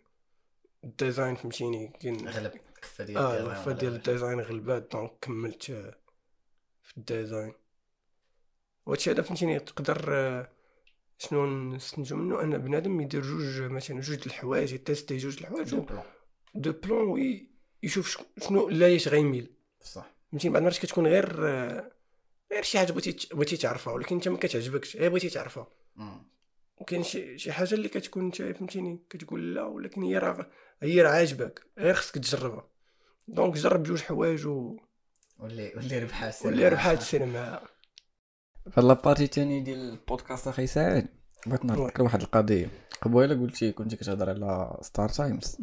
ال design فهمتيني كاين غلب الكفه ديال آه ديال. ال design غلبات donc كملت في ال design وهادشي هذا فهمتيني تقدر آه، شنو نستنتجو منه أن بنادم يدير جوج مثلا جوج الحوايج ي tester جوج الحوايج deux plans. deux plans oui يشوف شنو لايش غيميل بصح فهمتيني بعض المرات كتكون غير آه، غير شي حاجة بغيتي بغيتي تعرفها ولكن انت ما كتعجبكش غير بغيتي تعرفها. وكاين شي شي حاجة اللي كتكون انت فهمتيني؟ كتقول لا ولكن هي راه هي راه عاجبك غير خصك تجربها. donc جرب جوج حوايج و... واللي واللي ربحها السير واللي معاها. ربحها تسير معاها في la partie الثاني ديال البودكاست أخي سعيد. بغيت نهضرك لواحد القضية. قبيله قلتي كنتي كتهضر على ستار تايمز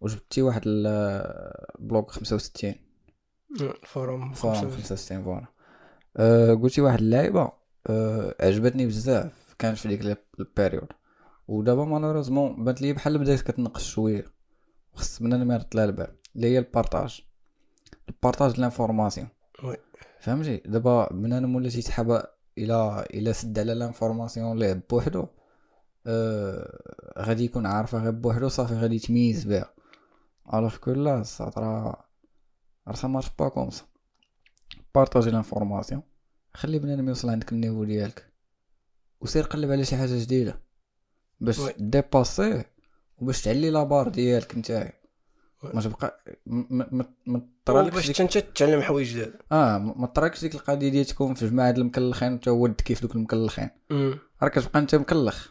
وجبتي واحد البلوك 65 الفوروم فورم خمسة- 65 فوالا أه قلتي واحد اللعيبة أه عجبتني بزاف. كانت في ديك ال- ال période ودابا malheureusement بانت لي بحال بدات كتنقص شوية وخص مننا ما يرد لها البال اللي هي ال partage ال partage د l'information oui. فهمتي؟ دابا بنادم ولا تيتحابى إلى إلى سد على l'information ليه بوحدو أه غادي يكون عارفة غير بوحدو صافي غادي يتميز بها. alors que لا راه راه ça marche pas comme ça partager l'information خلي بنادم يوصل عندك ال niveau ديالك. وسير قلب على شي حاجة جديدة. باش. dépasser وباش تعلي la barre ديالك نتايا oui. ما تبقى ما طرالكش باش انت تتعلم حوايج جداد. آه ما طرالكش ديك القضية ديال تكون في جماعة المكلخين وانت odd كيف دوك المكلخين. راه كتبقى انت مكلخ.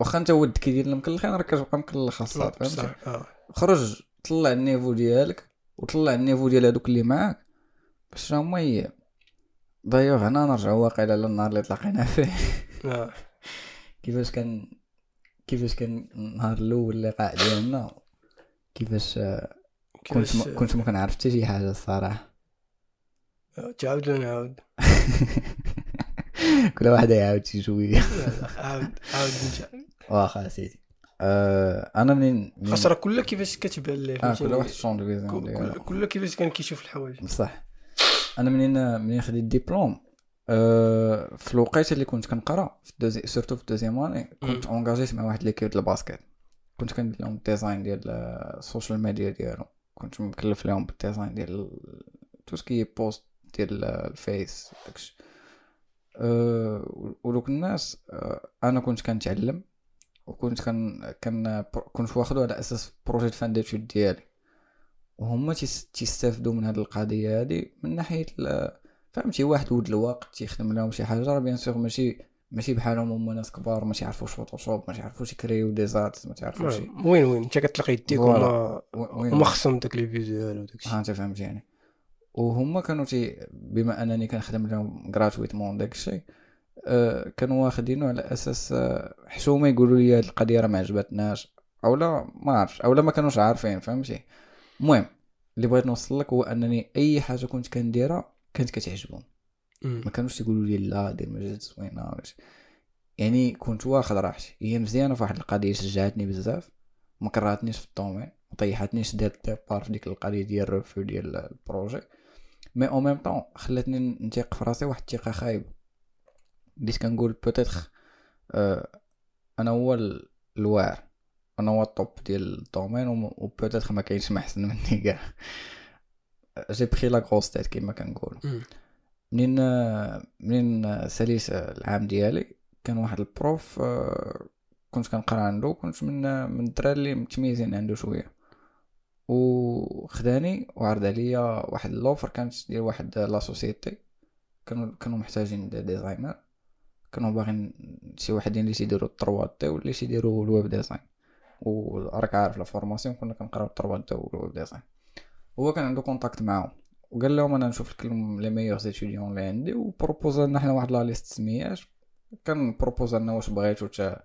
واخا انت odd كي ديال المكلخين راه كتبقى مكلخ الصاد فهمتي؟ آه. خرج طلع ال niveau ديالك وطلع ال niveau ديال هادوك اللي معاك. باش راه هما دايوغ هنا نرجعو واقيلا للنهار اللي تلاقينا فيه. [laughs] كيفاش كان كيفاش كان النهار الأول اللقاء ديالنا؟ كيفاش آه، كنت ما كنت ما كنعرف حتى شي حاجة الصراحة. آه، تعاود ولا نعاود؟ [laughs] كل واحد يعاود شي شوية. عاود عاود انت واخا سيدي آه أنا منين منين- خاص راه كل كيفاش كتبان ليه فهمتيني؟ كل واحد شون كل- vision كل ديالو كل كيفاش كان كيشوف الحوايج. بصح أنا منين منين خديت الدبلوم؟ في الوقيته اللي كنت كنقرا في ال deuxi surtout في ال deuxième année كنت engagé-ت مع واحد l'équipe ديال ال basket كنت كندير لهم ال design ديال آه، ال social media ديالهم كنت مكلف لهم بال design ديال tout ce qui poste ديال آه، ال Face داكشي. أه ودوك الناس أه أنا كنت كنتعلم وكنت كان كان كنت واخدو على أساس projet fin d'études ديالي. وهما تيس- تيستافدوا من هذه القضية هذه من ناحية فهمتي؟ واحد ود الوقت تيخدم لهم شي حاجة راه bien sûr ماشي ماشي بحالهم هما ناس كبار ما تيعرفوش Photoshop ما تيعرفوش يكريو des arts ما تيعرفوش وين وين؟ انت كتلقى يديك. هما هما خصهم داك les visuels وداك ها الشيء انت فهمتيني وهما كانوا تي بما انني كنخدم لهم gratuitement داك الشيء كانوا واخدينه على أساس آه حشومة يقولوا لي هاد القضية راه ما عجبتناش أو لا ما عرفتش أو لا ما كانوش عارفين فهمتي؟ المهم اللي بغيت نوصل لك هو أنني أي حاجة كنت كنديرها كانت كتعجبهم. ما كانوش يقولوا لي لا دير ماجال زوينة يعني كنت واخد راحتي. هي مزيانة في واحد القضية شجعتني بزاف. ما كرهتنيش في ال domaine ما طيحتنيش درت départ في ديك القضية ديال ال review ديال ال projet مي أو ميم طون خلاتني نتيق في راسي واحد الثقة خايبة. بديت كنقول peut-être آه أنا هو ال- الواعر. أنا هو ال top ديال ال domaine و peut-être ما كاينش ما احسن مني كاع. j'ai pris la grosse tête كيما كنقول. منين منين ساليت العام ديالي كان واحد ال prof آه، كنت كنقرا عنده كنت من من الدراري اللي متميزين عنده شوية. وخداني وعرض عليا واحد ال l'offre كانت ديال واحد la société. كانوا كانوا محتاجين des designers. كانوا باغيين شي وحدين اللي تيديروا ال trois D واللي تيديروا ال web design. وراك عارف la formation كنا كنقراو ال trois D وال web design. هو كان عنده contact معاهم. وقال لهم أنا نشوف les meilleurs étudiants اللي عندي و proposa لنا حنا واحد la liste سميات كان proposa لنا واش بغيتو تا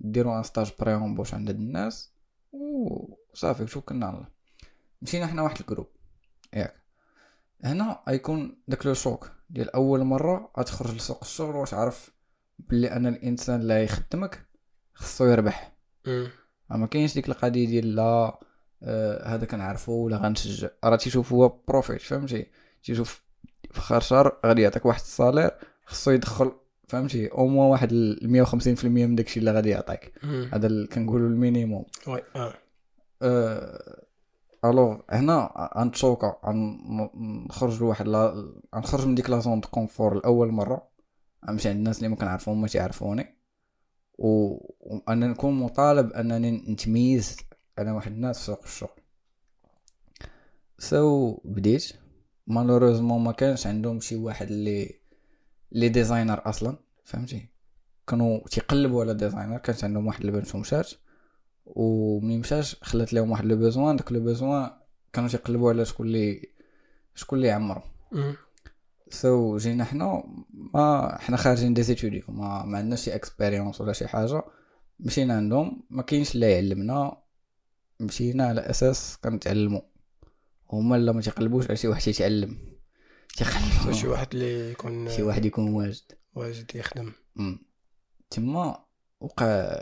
ديروا un stage pré-embauche عند هاد الناس. وصافي وتوكلنا على الله مشينا حنا واحد ال groupe ياك. هنا غيكون داك le choc ديال أول مرة غتخرج لسوق الشغل واش عارف بلي ان الإنسان اللي يخدمك خصو يربح. ما كاينش ديك القضية ديال لا آه هذا كنعرفو ولا غنشجع راه تيشوف هو profit فهمتي؟ تيشوف في شهر غادي يعطيك واحد ال salaire خصو يدخل فهمتي؟ au moins واحد ال 150% من داكشي اللي غادي يعطيك. هذا ال- كنقولوا ال minimum. Oui آه. أه... alors هنا غنتشوكا غن- نخرج لواحد لا غنخرج من ديك la zone de confort لأول مرة. غنمشي عند الناس اللي ما كنعرفهم ما تيعرفوني. و... وأنا نكون مطالب أنني نتميز أنا واحد الناس في سوق الشغل. so so, بديت. malheureusement ما كانش عندهم شي واحد اللي اللي designer أصلا فهمتي؟ كانوا تيقلبوا على designer كانت عندهم واحد البنت ومشات. ومني مشاش خلات لهم واحد le besoin. داك le besoin كانوا تيقلبوا على شكون اللي شكون اللي يعمرو. so جينا حنا ما حنا خارجين des études ما ما عندناش شي expérience ولا شي حاجة. مشينا عندهم ما كاينش اللي يعلمنا مشينا على أساس كنتعلموا هما لا ما تيقلبوش على شي واحد تيتعلم تيقلبوا. شي واحد اللي يكون شي واحد يكون واجد. واجد يخدم. تما وقع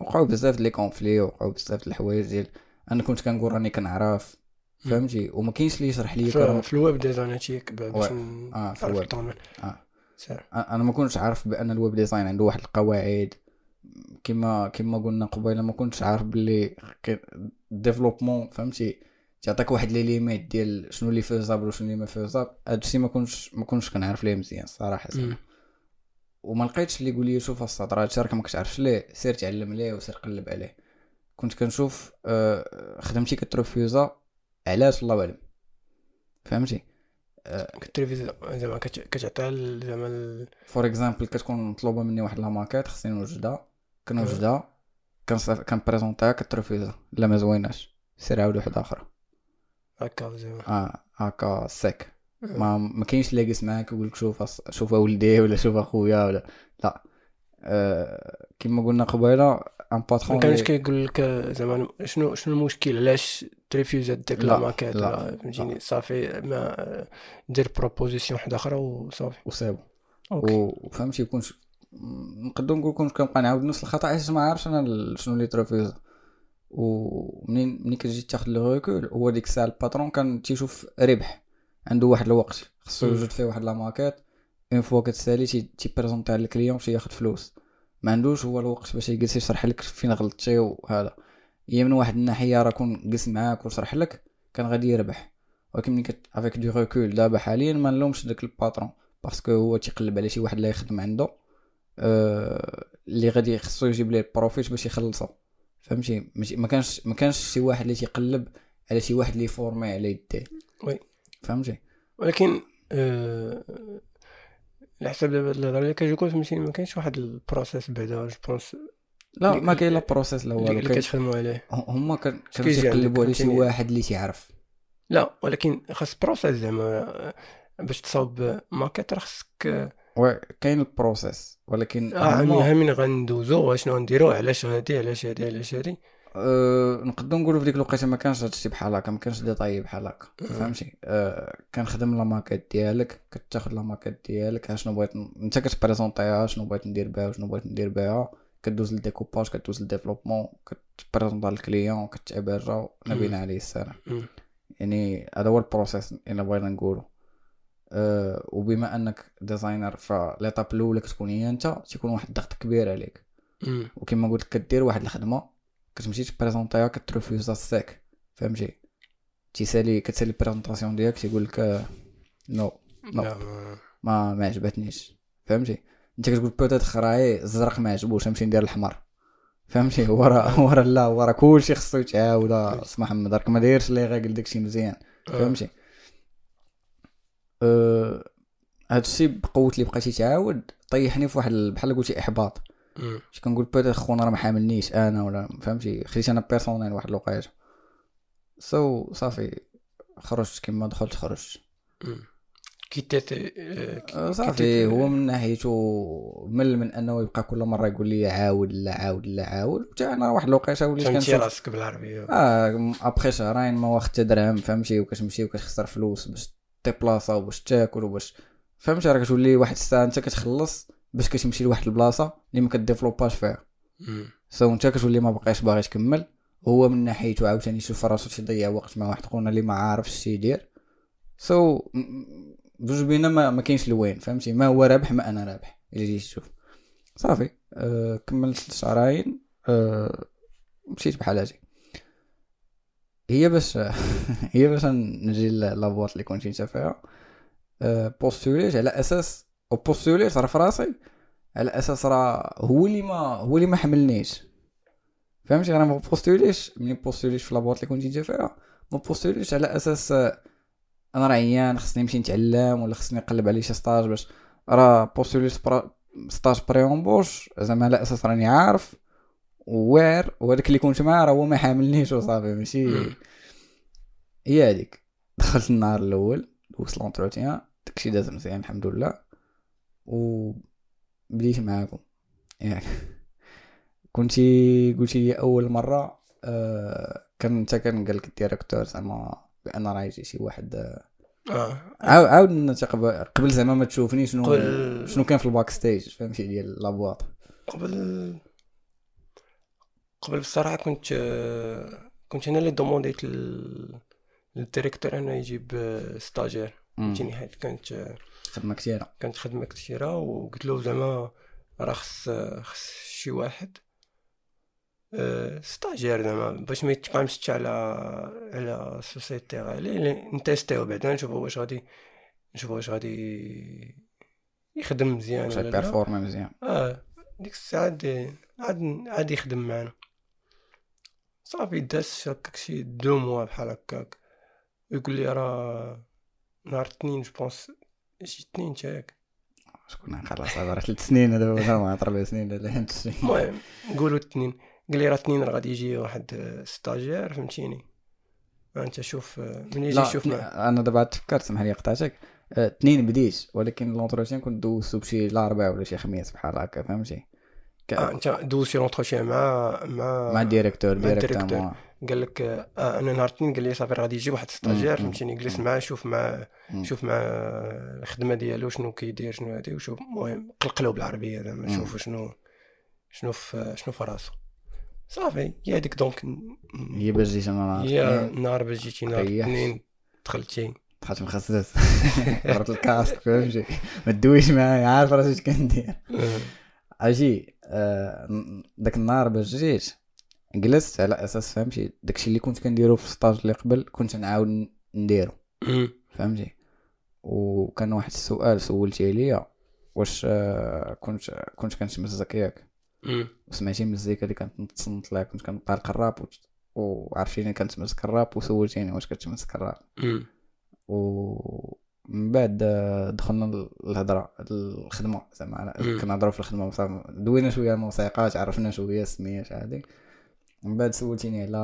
وقعوا بزاف les conflits وقعوا بزاف د الحوايج ديال أنا كنت كنقول راني كنعرف فهمتي؟ وما كاينش اللي يشرح لي في, ال web design هادشي باش آه، في الويب. آه. أنا ما كنتش عارف بأن ال web design عنده واحد القواعد. كما كما قلنا قبيلة ما كنتش عارف باللي développement فهمتي؟ تعطيك واحد les limites ديال شنو اللي faisable وشنو اللي ما faisable هادشي ما كنتش ما كنتش كنعرف ليه مزيان الصراحه. وما لقيتش اللي يقول لي شوف السطر هادشي راك ما كتعرفش ليه سير تعلم ليه وسير قلب عليه. كنت كنشوف آه، خدمتي كت refusa علاش الله اعلم فهمتي؟ كت refusa زعما كت- كتعطيها زعما for example كتكون مطلوبة مني واحد la maquette خصني نوجدها. كنوجدها كنصيف كن présenter ها كت refusa لا ما زويناش. سير عاود واحدة أخرى هكا زعما آه هكا سيك ما ما كاينش اللي يجلس معاك ويقول لك شوف شوف ولدي ولا شوف أخويا ولا. لا. آه كما قلنا قبيلة ان ما patron كانش كيقول لك زعما شنو شنو المشكل؟ علاش ت refusa ديك la, maquette لا، ولا فهمتيني. صافي ما دير proposition واحدة أخرى وصافي. وصايبو okay. و- وفهمتي كنت نقدر نقول كنت كنبقى نعاود نفس الخطأ حيت ما عارفش أنا شنو اللي ت refusa ومنين ملي كتجي تاخد le recul هو ديك الساعة ال patron كان تيشوف ربح. عنده واحد الوقت خصو. يوجد فيه واحد la maquette. une fois كتسالي تي تي présenter على ال client باش ياخد فلوس. ما عندوش هو الوقت باش يجلس يشرح لك فين غلطتي وهذا. هي من واحد الناحية راه كون جلس معاك وشرح لك كان غادي يربح. ولكن ملي كت avec du recul دابا حاليا ما نلومش داك ال patron parce que هو تيقلب على شي واحد اللي يخدم عنده. اللي غادي خصو يجيب ليه ال profit باش يخلصو فهمتي؟ ماشي- ما كانش ما كانش شي واحد اللي تيقلب على شي واحد اللي يفورمي على يديه. oui. فهمتي؟ ولكن آه، على حسب دابا الهضرة اللي كتقول فهمتيني ما كاينش واحد ال process بعدا je pense. لا ما كاين لا process لا والو اللي كتخدموا عليه. هما كان كانوا تيقلبوا على شي. واحد اللي تيعرف لا ولكن خاص process زعما آه، باش تصاوب ماكيت راه خصك آه، oui كاين ال process ولكن آه هما- ها من غندوزو شنو نديرو علاش هادي؟ علاش هادي؟ علاش هادي؟ أه نقدر نقولوا في ديك الوقيته ما كانش هادشي بحال هكا ما كانش ديتاي بحال هكا فهمتي؟ أه كنخدم la maquette ديالك كتاخد la maquette ديالك شنو بغيت انت كت présenter ها شنو بغيت ندير بها وشنو بغيت ندير بها كدوز للديكوباج كدوز لل développement كت présenta لل client كتعبرها نبينا عليه السلام مم. يعني هذا هو ال process الا بغينا نقولوا أه وبما أنك designer ف l'étape الاولى كتكون هي أنت تيكون واحد الضغط كبير عليك. وكما قلت كدير واحد الخدمة كتمشي ت présenter ها كت refusa الساك فهمتي؟ تيسالي كتسالي ال présentation ديالك تيقول لك آه، non لا. لا ما- ما عجبتنيش. فهمتي؟ أنت كتقول بوتيت خراي الزرق ما عجبوش نمشي ندير الحمر فهمتي؟ [laughs] ورا ورا لا ورا كلشي خصو يتعاود. اسمح محمد راك ما دايرش لي غاكل داكشي مزيان. آه. فهمتي؟ أه هادشي بقوة اللي بقيتي تعاود طيحني في واحد ال- بحال قلتي إحباط. مش كنقول بيتيت خونا راه ما حاملنيش أنا ولا فهمتي؟ خديت أنا بيرسونيل واحد الوقيتة. سو صافي خرجت كما دخلت خرجت. مم. كيتيت آه، أه صافي كيتيت- هو من ناحيته مل من أنه يبقى كل مرة يقول لي عاود لا عاود لا عاود. حتى أنا واحد الوقيتة وليت كنشوف راسك بالعربية. آه ابخي شهرين ما واخد درهم فهمتي؟ وكتمشي وكتخسر فلوس باش تيبلاصا وباش تاكل وباش فهمتي راه كتولي واحد الساعة انت كتخلص باش كتمشي لواحد البلاصة اللي ما كديفلوباش فيها. سو انت كتولي ما بقاش باغي تكمل. هو من ناحيته عاوتاني يشوف راسو تيضيع وقت مع واحد خونا اللي ما عارفش اش يدير. so بجوج بينا ما, ما كاينش ال win فهمتي؟ ما هو رابح ما أنا رابح الا جيت تشوف صافي أه كملت شهرين أه مشيت بحال هادي هي باش [laughs] هي باش نجي la boîte اللي كنت انت فيها. أه postulit على أساس و postulit راه في راسي على أساس راه هو اللي ما هو اللي ما حملنيش. فهمتي؟ أنا ما postulit ش ملي postulit في la boîte اللي كنت انت فيها؟ ما postulit ش على أساس أنا راه عيان خصني نمشي نتعلم ولا خصني نقلب على شي stage باش. راه postulit pour stage pré زعما على أساس راني عارف. وواعر وهذاك اللي كنت معاه راه هو ما حاملنيش وصافي ماشي. هي هذيك. دخلت النهار الأول دوزت l'entretien داكشي داز مزيان الحمد لله و بديت معاكم. ياك [laughs] كنتي قلتي لي أول مرة آه كان انت كان قال لك ال directeur زعما بأن راه يجي شي واحد آه، آه. عاود عاود نتا قبل زعما ما تشوفني شنو قبل- شنو كان في ال backstage فهمتي ديال la boîte. قبل قبل بصراحة كنت كنت أنا اللي demandit لل- لل directeur أنه يجيب stagiaire مم. فهمتيني حيت كانت خدمة كثيرة. كانت خدمة كثيرة وقلت له زعما راه خص خص شي واحد. آه، stagiaire زعما باش ما يتقامش على على société غادي نتيستيو بعدا نشوفو واش غادي نشوفو واش غادي يخدم مزيان ولا لا. مزيان. آه ديك الساعة عاد عاد عاد يخدم معنا صافي داز هكاك شي deux mois بحال هكاك. يقول لي راه نهار الاثنين je pense شي اثنين تاعك شكون خلاص هذا راه ثلاث سنين هذا هو ما ربع سنين ولا خمس سنين. المهم نقولوا اثنين قال لي راه اثنين راه غادي يجي واحد stagiaire فهمتيني؟ انت شوف من يجي اثنين- أنا دابا تفكرت سمح لي قطعتك. اثنين بديت ولكن l'entretien كنت دوزتو بشي الاربعاء ولا شي خميس بحال هكا فهمتي؟ انت دوزتي l'entretien مع مع مع ال directeur مع ال directeur. directeur قال لك آه أنا نهار الاثنين قال لي صافي غادي يجي واحد stagiaire. فهمتيني جلس. معاه شوف مم. شوف مع الخدمة ديالو شنو كيدير شنو هادي وشوف المهم قلقلو بالعربية زعما. شوفوا شنو شنو في شنو في راسو صافي هي هذيك donc هي باش جيت أنا نهار هي نهار باش جيتي نهار. الاثنين دخلتي دخلت مخصص [laughs] درت ال casque فهمتي ما تدويش معايا عارف راه اش كندير آه. أجي آه، داك النهار باش جيت جلست على أساس فهمتي داكشي اللي كنت كنديرو في ال stage اللي قبل كنت نعاود نديرو. فهمتي وكان واحد السؤال سولتي ليا واش آه، كنت كنت كنتمزك ياك. وسمعتي مزيكا اللي كانت تصنت لها كنت كنطالق الراب وعرفتيني كنتمزك الراب وسولتيني واش كتمزك الراب مم. ومن بعد آه، دخلنا الهضرة الخدمة زعما. كنهضروا في الخدمة دوينا شوية الموسيقات عرفنا شوية السميات هادي. من بعد سولتيني على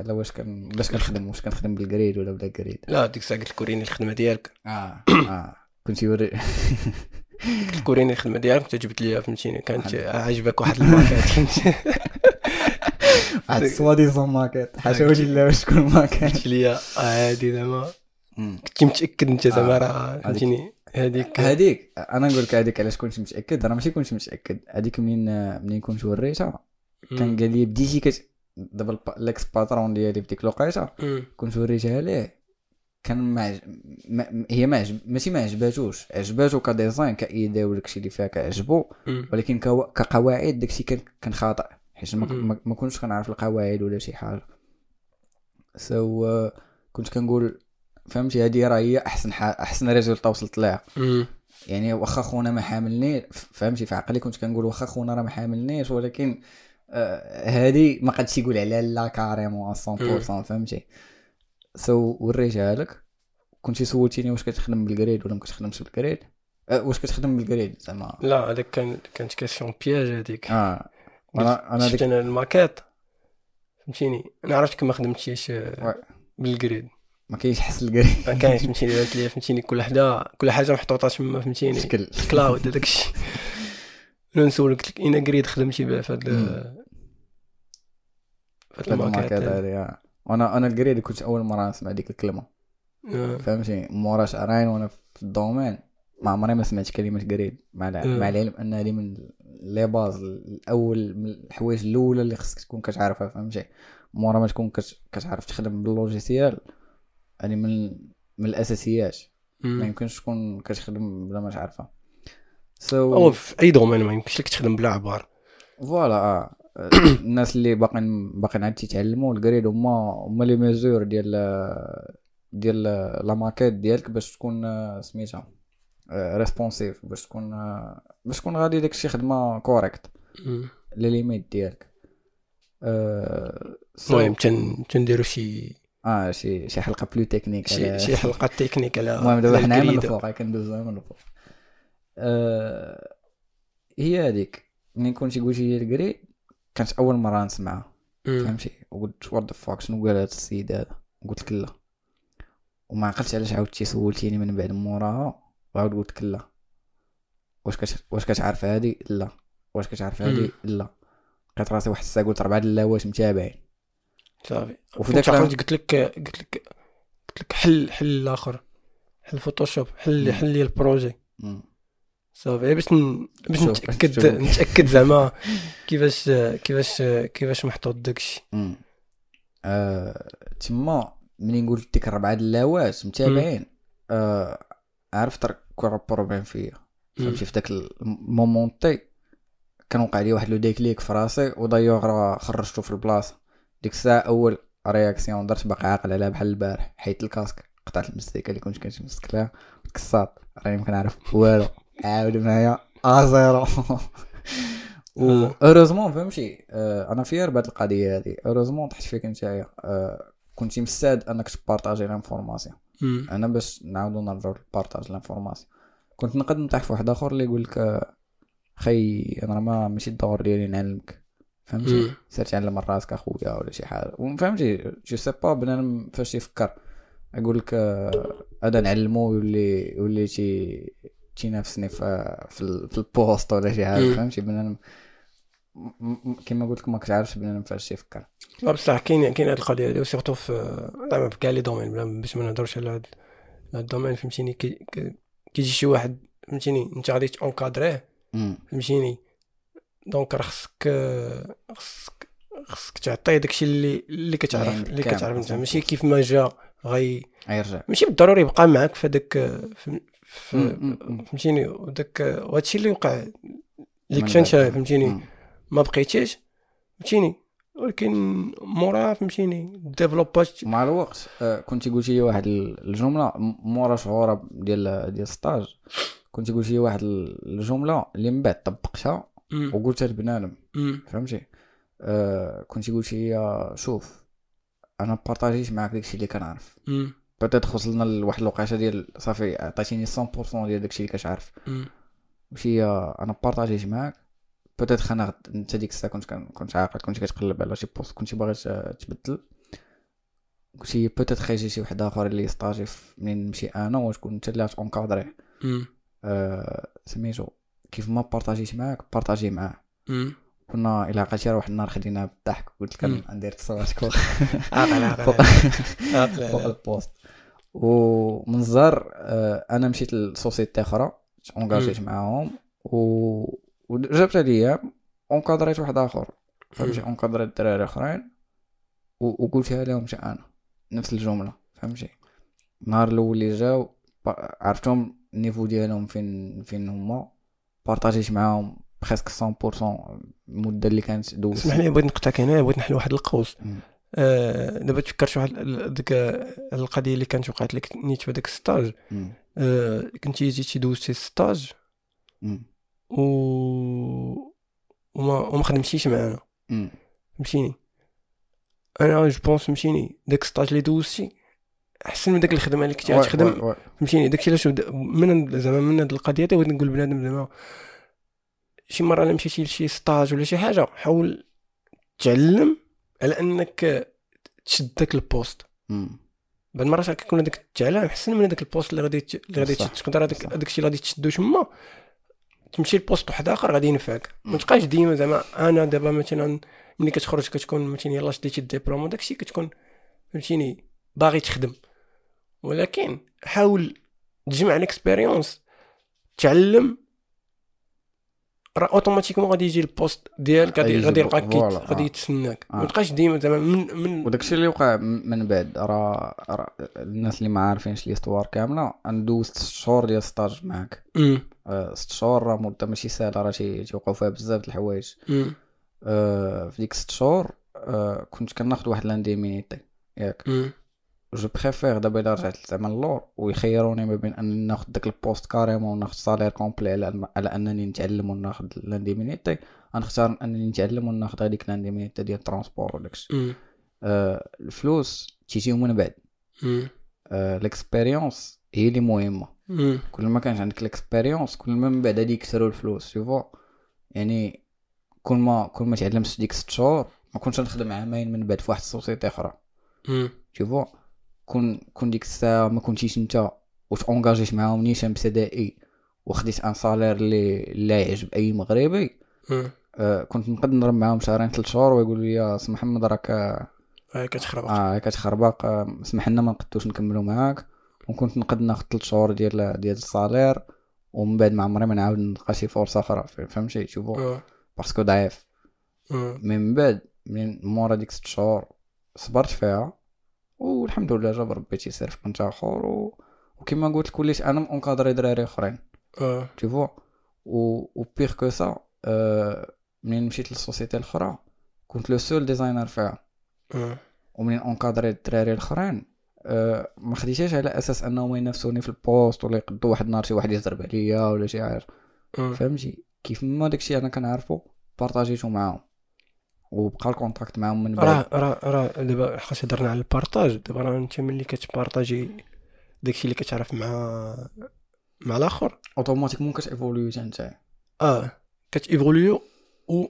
على واش كان باش كنخدم واش كنخدم بالكريد ولا بلا كريد لا ديك الساعة قلت لك وريني الخدمة ديالك. آه آه كنت يوري. قلت لك وريني الخدمة ديالك انت جبت ليها فهمتيني. كانت عاجبك واحد الماركات فهمتي [laughs] واحد سوادي زون ماكيت حاشا وجه الله باش تكون ماكيت قلت لي عادي زعما. مم. كنت متأكد أنت زعما آه، راه فهمتيني؟ هذيك. هذيك. أنا نقول لك هذيك علاش كنت متأكد؟ راه ماشي كنت متأكد. هذيك منين منين كنت وريتها؟ كان قال لي بديتي كت دابا l'ex patron ديالي في ديك الوقيته. كنت وريتها ليه؟ كان ما, هي ما عجب... ماشي ما عجباتوش. عجباتو ك design ك idea وداكشي اللي فيها كعجبو. ولكن. كقواعد داكشي كان كان خاطئ. حيت ما. ما... كنتش كنعرف القواعد ولا شي حاجة. so so, كنت كنقول فهمتي؟ هذه راه هي أحسن ح... أحسن résultat وصلت لها. يعني واخا خونا ما حاملني فهمتي؟ في عقلي كنت كنقول واخا خونا راه ما حاملنيش ولكن آه هادي ما قدش يقول عليها لا carrément 100% فهمتي؟ so وريتها لك. كنتي سولتيني واش كتخدم بال grid ولا ما كتخدمش بال grid أه واش كتخدم بالكريد زعما؟ لا هذاك كان كانت question piège هذيك آه أنا أنا ديك أنا الماكيت فهمتيني؟ أنا عرفتك ما خدمتيش آه، oui. بال grid ما كاينش حس ال grid [laughs] ما كاينش فهمتيني بانت ليا فهمتيني. كل حدا كل حاجة محطوطة تما فهمتيني. شكل. كلاود هذاك الشيء. [laughs] أنا نسولك قلت لك اين grid خدمتي بها في هاد مم. في هاد هادي. هادي آه. وأنا أنا ال grid كنت أول مرة نسمع ديك الكلمة. آه. فهمتي مورا شهرين وأنا في ال domaine. ما عمري ما سمعت كلمة grid مع أه. مع العلم أن هذه من les bases الأول من الحوايج الأولى اللي خصك تكون كتعرفها فهمتي؟ مورا ما تكون كت- كتعرف تخدم بال logiciel هذه من من الأساسيات. ما. يمكنش تكون كتخدم بلا ما تعرفها. so في أي domaine ما يمكنش لك تخدم بلا عبار voilà آه. [coughs] الناس اللي باقيين باقيين عاد تيتعلموا ال grid هما هما les mesures ديال ديال la maquette ديالك باش تكون آه، سميتها responsive باش تكون آه، باش تكون غادي داكشي خدمة correcte. les limites ديالك. آه، so- المهم تن- تنديرو شي آه شي شي حلقة plus technique شي على- شي حلقة تكنيك على المهم دابا على حنا من. الفوق كندوزو من الفوق. آه هي هذيك ملي كنتي قلتي لي ال grid كانت أول مرة نسمعها. فهمتي؟ وقلت what the fuck شنو قال هذا السيد هذا؟ قلت لك لا وما عقلتش علاش عاودتي سولتيني من بعد موراها وعاود قلت لك لا واش كت... واش كتعرف هادي؟ لا. واش كتعرف هادي؟ لا. لقيت راسي واحد الساعة قلت اربعه د اللاوات متابعين. صافي. وفي عقلت قلت لك قلت لك قلت لك حل حل الآخر حل Photoshop حل. حل لي ال projet. صافي. باش ن... باش شوف، نتاكد. نتأكد زعما كيفاش كيفاش كيفاش محطوط داكشي. آه، تما ملي قلت ديك الربعه د اللاوات متابعين. آه عرفت كاين problème فيا. فهمتي؟ في داك ال moment كان وقع لي واحد le déclic في راسي ودايوغ راه خرجته في البلاصة. ديك الساعة أول réaction درت باقي عاقل عليها بحال البارح حيت ال casque قطعت المستيكة اللي كنت كنتمسك لها كسات راني ما كنعرف والو عاود معايا à zéro [laughs] و heureusement فهمتي؟ آه أنا fier بهاد القضية هادي heureusement طحت فيك نتايا. آه كنتي مستعد أنك تبارطاجي l'information. أنا باش نعاودو نرجعو لل partage l'information كنت نقد نطيح في واحد آخر اللي يقول لك آه، خي أنا ما ماشي الدور ديالي نعلمك. فهمتي. سير تعلم من راسك أخويا ولا شي حاجة. وفهمتي je sais pas بنادم فاش يفكر يقول لك آه، هذا نعلمو يولي يولي تي تينافسني في في, ال- في ال poste ولا شي حاجة. فهمتي؟ بنادم كيما قلت لك ما كتعرفش بنادم فاش يفكر لا بصح كاين كاين هاد القضية هادي وسيرتو في زعما في كاع les domaines بلا باش ما نهضرش على هاد ال domaine فهمتيني؟ كي كي- كيجي شي واحد فهمتيني؟ أنت غادي t'encadrer يه. فهمتيني؟ donc راه خصك خصك خصك تعطيه داكشي اللي اللي كتعرف يعني اللي كتعرف انت. ماشي كيف ما جا غي غيرجع ماشي بالضروري يبقى معاك في هذاك. فهمتيني وداك وهادشي اللي وقع اللي كنت انت. فهمتيني. ما بقيتيش فهمتيني ولكن مورا فهمتيني développage مع الوقت آه، كنت قلتي لي واحد ال- الجملة مورا شهور ديال ديال stage كنت قلتي لي واحد ال- الجملة اللي من بعد طبقتها وقلتها لبنادم فهمتي؟ آه كنت قلتي لي شوف أنا partagea يت معاك داكشي اللي كنعرف. peut-être وصلنا لواحد الوقيته ديال صافي عطيتيني 100% ديال داكشي اللي كتعرف. وشي أنا partagea يت معاك. خانا غد- انت ديك الساعة كنت كن- كنت عاقل كنت كتقلب على شي poste كنت باغي تبدل. قلتي peut-être خيجي شي واحد آخر اللي ي stager منين نمشي أنا وتكون انت اللي غت encadrer آه سميتو كيف ما partagea يت معاك partager معاه كنا إلى عقلتي راه واحد النهار خدينا بالضحك. قلت. لك ندير تصويرات [laughs] فوق فوق. ال poste. ومن الزهر أنا مشيت ل société أخرى engagea يت معاهم و وجابت عليا encadrer يت واحد آخر. فهمتي؟ encadrer يت دراري آخرين وقلتها لهم حتى أنا. نفس الجملة. فهمتي؟ النهار الأول اللي جاو عرفتهم ال niveau ديالهم فين فين هما. partagea يت معاهم presque 100% المده اللي كانت دوزت اسمح لي بغيت نقطعك هنا بغيت نحل واحد القوس. آه، دابا تفكرت واحد ديك القضية اللي كانت وقعت لك نيت في هذاك ال stage. آه، كنتي جيتي دوزتي ال stage. و وما وما خدمتيش معانا. فهمتيني أنا je pense فهمتيني داك ال stage اللي دوزتي أحسن من داك الخدمة اللي كنتي غتخدم. فهمتيني داكشي علاش من زعما من هاد القضية هادي بغيت نقول لبنادم زعما شي مرة الا مشيتي لشي stage ولا شي حاجة حاول تعلم على أنك تشد داك ال poste. بعض المرات كيكون هذاك التعلم أحسن من هذاك ال poste اللي غادي اللي غادي صح. ت- تقدر هذاك الشيء اللي غادي تشدو تما تمشي ل poste واحد آخر غادي ينفعك. ما تبقاش ديما زعما أنا دابا مثلا ملي كتخرج كتكون مثلا يلاه شديتي الدبلوم وداك الشيء كتكون فهمتيني باغي تخدم ولكن حاول تجمع ال expérience تعلم راه automatiquement غادي يجي ال poste ديالك غادي غادي يلقاك كيت- voilà، غادي آه. يتسناك آه. ما تبقاش ديما زعما من من وداك الشيء اللي وقع من بعد راه راه الناس اللي ما عارفينش l'histoire كاملة أنا دوزت ست شهور ديال stage معاك. آه، ست شهور راه مده ماشي سهلة راه تي- تيوقعوا فيها بزاف د الحوايج. آه، في ديك ست شهور آه، كنت كناخد واحد l'indemnité ياك مم. je préfère دابا الا رجعت زعما اللور ويخيروني ما بين أنني ناخد داك ال poste carrément وناخد salaire complet على على أنني نتعلم وناخد l'indemnité غنختار أنني نتعلم وناخد هذيك l'indemnité ديال ال transport وداكشي. آه، الفلوس تيجيو من بعد. آه، ال expérience هي اللي مهمة مم. كل ما كانش عندك ال expérience كل ما من بعد غادي يكثروا الفلوس شوفو يعني كل ما كل ما تعلمت ديك ست شهور ما كنتش نخدم عامين من بعد في واحد ال société أخرى مم. كون كون ديك الساعة ما كنتيش انت واش engagea يت معاهم نيشان بسدائي وخديت un salaire اللي اللي يعجب اي مغربي. آه كنت نقدر نضرب معاهم شهرين ثلاث شهور ويقول لي سي محمد راك آه هاي كتخرب آه، كتخربق آه سمح لنا ما نقدوش نكملوا معاك وكنت نقد ناخد ثلاث شهور ديال ديال ال salaire ومن بعد ما عمري ما نعاود نلقى شي فرصه أخرى فهمتي شوفو. parce que ضعيف. من بعد من مورا ديك ست شهور صبرت فيها والحمد لله جاب ربي تيسير في كنت اخر و... وكما قلت لك وليت أنا م encadrer دراري أخرين آه. tu vois و و بيغ كو سا آه، منين مشيت لل société الأخرى كنت le seul designer فيها آه. ومنين encadrer الدراري الأخرين آه، ما خديتهاش على أساس أنهم ينافسوني في ال poste ولا يقدو واحد النهار شي واحد يضرب عليا ولا شي حاجة آه. فهمتي كيف ما داكشي أنا كنعرفو partagea يتو معاهم وبقى ال contact معاهم من راه بعد. راه راه دابا حيت هضرنا على ال partage دابا راه انت ملي كت partager داكشي اللي كتعرف مع مع الآخر. automatiquement كت évoluer حتى. نتايا آه كت évoluer و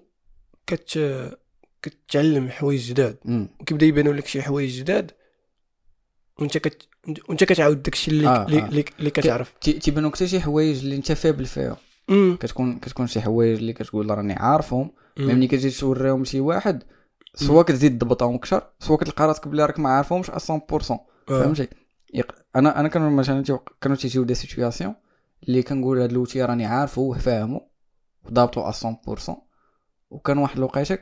كت كتعلم حوايج جداد. وكيبدا يبانوا لك شي حوايج جداد وانت كت وانت كتعاود داكشي اللي آه، اللي, آه. اللي, كتعرف. تي- تيبانو حتى شي حوايج اللي انت faible فيها كتكون كتكون شي حوايج اللي كتقول راني عارفهم. ملي كتجي توريهم شي واحد soit كتزيد تضبطهم أكثر soit كتلقى راسك بلي راك ما عارفهمش 100% آه. فهمتي؟ يق... أنا أنا كانوا مثلا كانوا تيجيو des situations اللي كنقول هاد l'outil راني عارفو وفاهمو وضابطو 100% وكان واحد الوقيته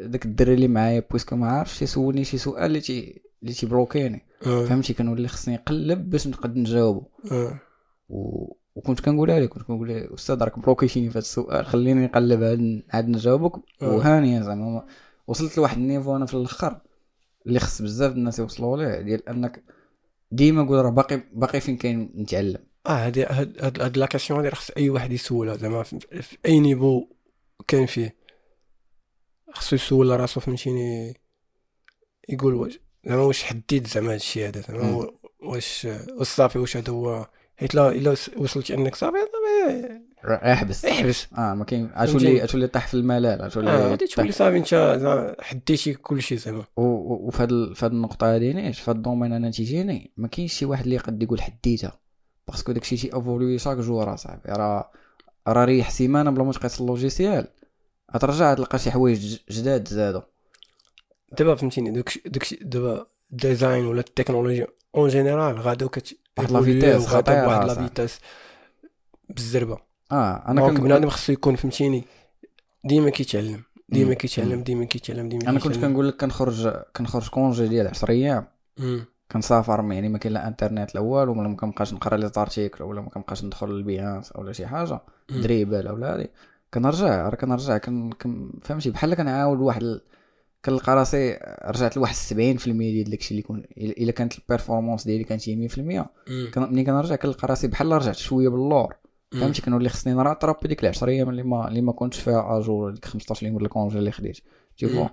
داك الدري اللي معايا puisque ما عارفش تيسولني شي سؤال اللي تي اللي تي bloquer ني آه. فهمتي؟ كنولي خصني نقلب باش نقد نجاوبو. آه. و... وكنت كنقولها ليه كنت كنقول أستاذ راك bloquer تيني في هذا السؤال خليني نقلب عاد عاد نجاوبك. آه. وهانيا زعما ما- وصلت لواحد ال niveau أنا في الأخر اللي خص بزاف الناس يوصلوا ليه ديال أنك ديما قول راه باقي باقي فين كاين نتعلم. آه هادي هاد هاد la question راه خص أي واحد يسولها زعما في, أي niveau كان فيه. خصو يسول راسو فهمتيني يقول واش زعما واش حديت زعما هادشي هذا زعما واش واش صافي واش هذا هو حيت لا إلا وص- وصلتي أنك صافي احبس. احبس. آه ما كاين؟ غتولي غتولي طاح في الملال آه غتولي غادي طاح. تولي صافي إنت حديتي كلشي زعما. وفي هاد ال- في هاد النقطة هادي نيت في هاد ال domaine أنا تيجيني ما كاينش شي واحد اللي يقد يقول حديتها. parce que داكشي تي évolue chaque jour اصاحبي راه راه ريح سيمانة بلا ما تقيس ال logiciel. غترجع تلقى شي حوايج جداد زادو. دابا فهمتيني داكشي دابا ال design ولا التكنولوجيا en général غادو كت واحد لا خطيرة بواحد la. vitesse بالزربه آه أنا كنت بنادم خصو يكون فهمتيني ديما كيتعلم ديما. كيتعلم. ديما كيتعلم ديما أنا كنت. كنقول لك كنخرج كنخرج congé ديال 10 أيام. كنسافر يعني ما كاين لا انترنت الأول ولا ما كنبقاش نقرا les articles ولا ما كنبقاش ندخل ل Behance ولا شي حاجة. Dribbble ولا هادي كنرجع راه كنرجع كن فهمتي بحال كنعاود واحد. كنلقى راسي رجعت لواحد 70% ديال داكشي اللي كون الا كانت ال performance ديالي كانت هي 100% مم. كان ملي كنرجع كنلقى راسي بحال رجعت شوية باللور. فهمتي؟ كنولي خصني ن rattrape ديك ال 10 أيام اللي ما اللي ما كنتش فيها à jour ديك 15 يوم ولا congé اللي خديت. تيفو مم.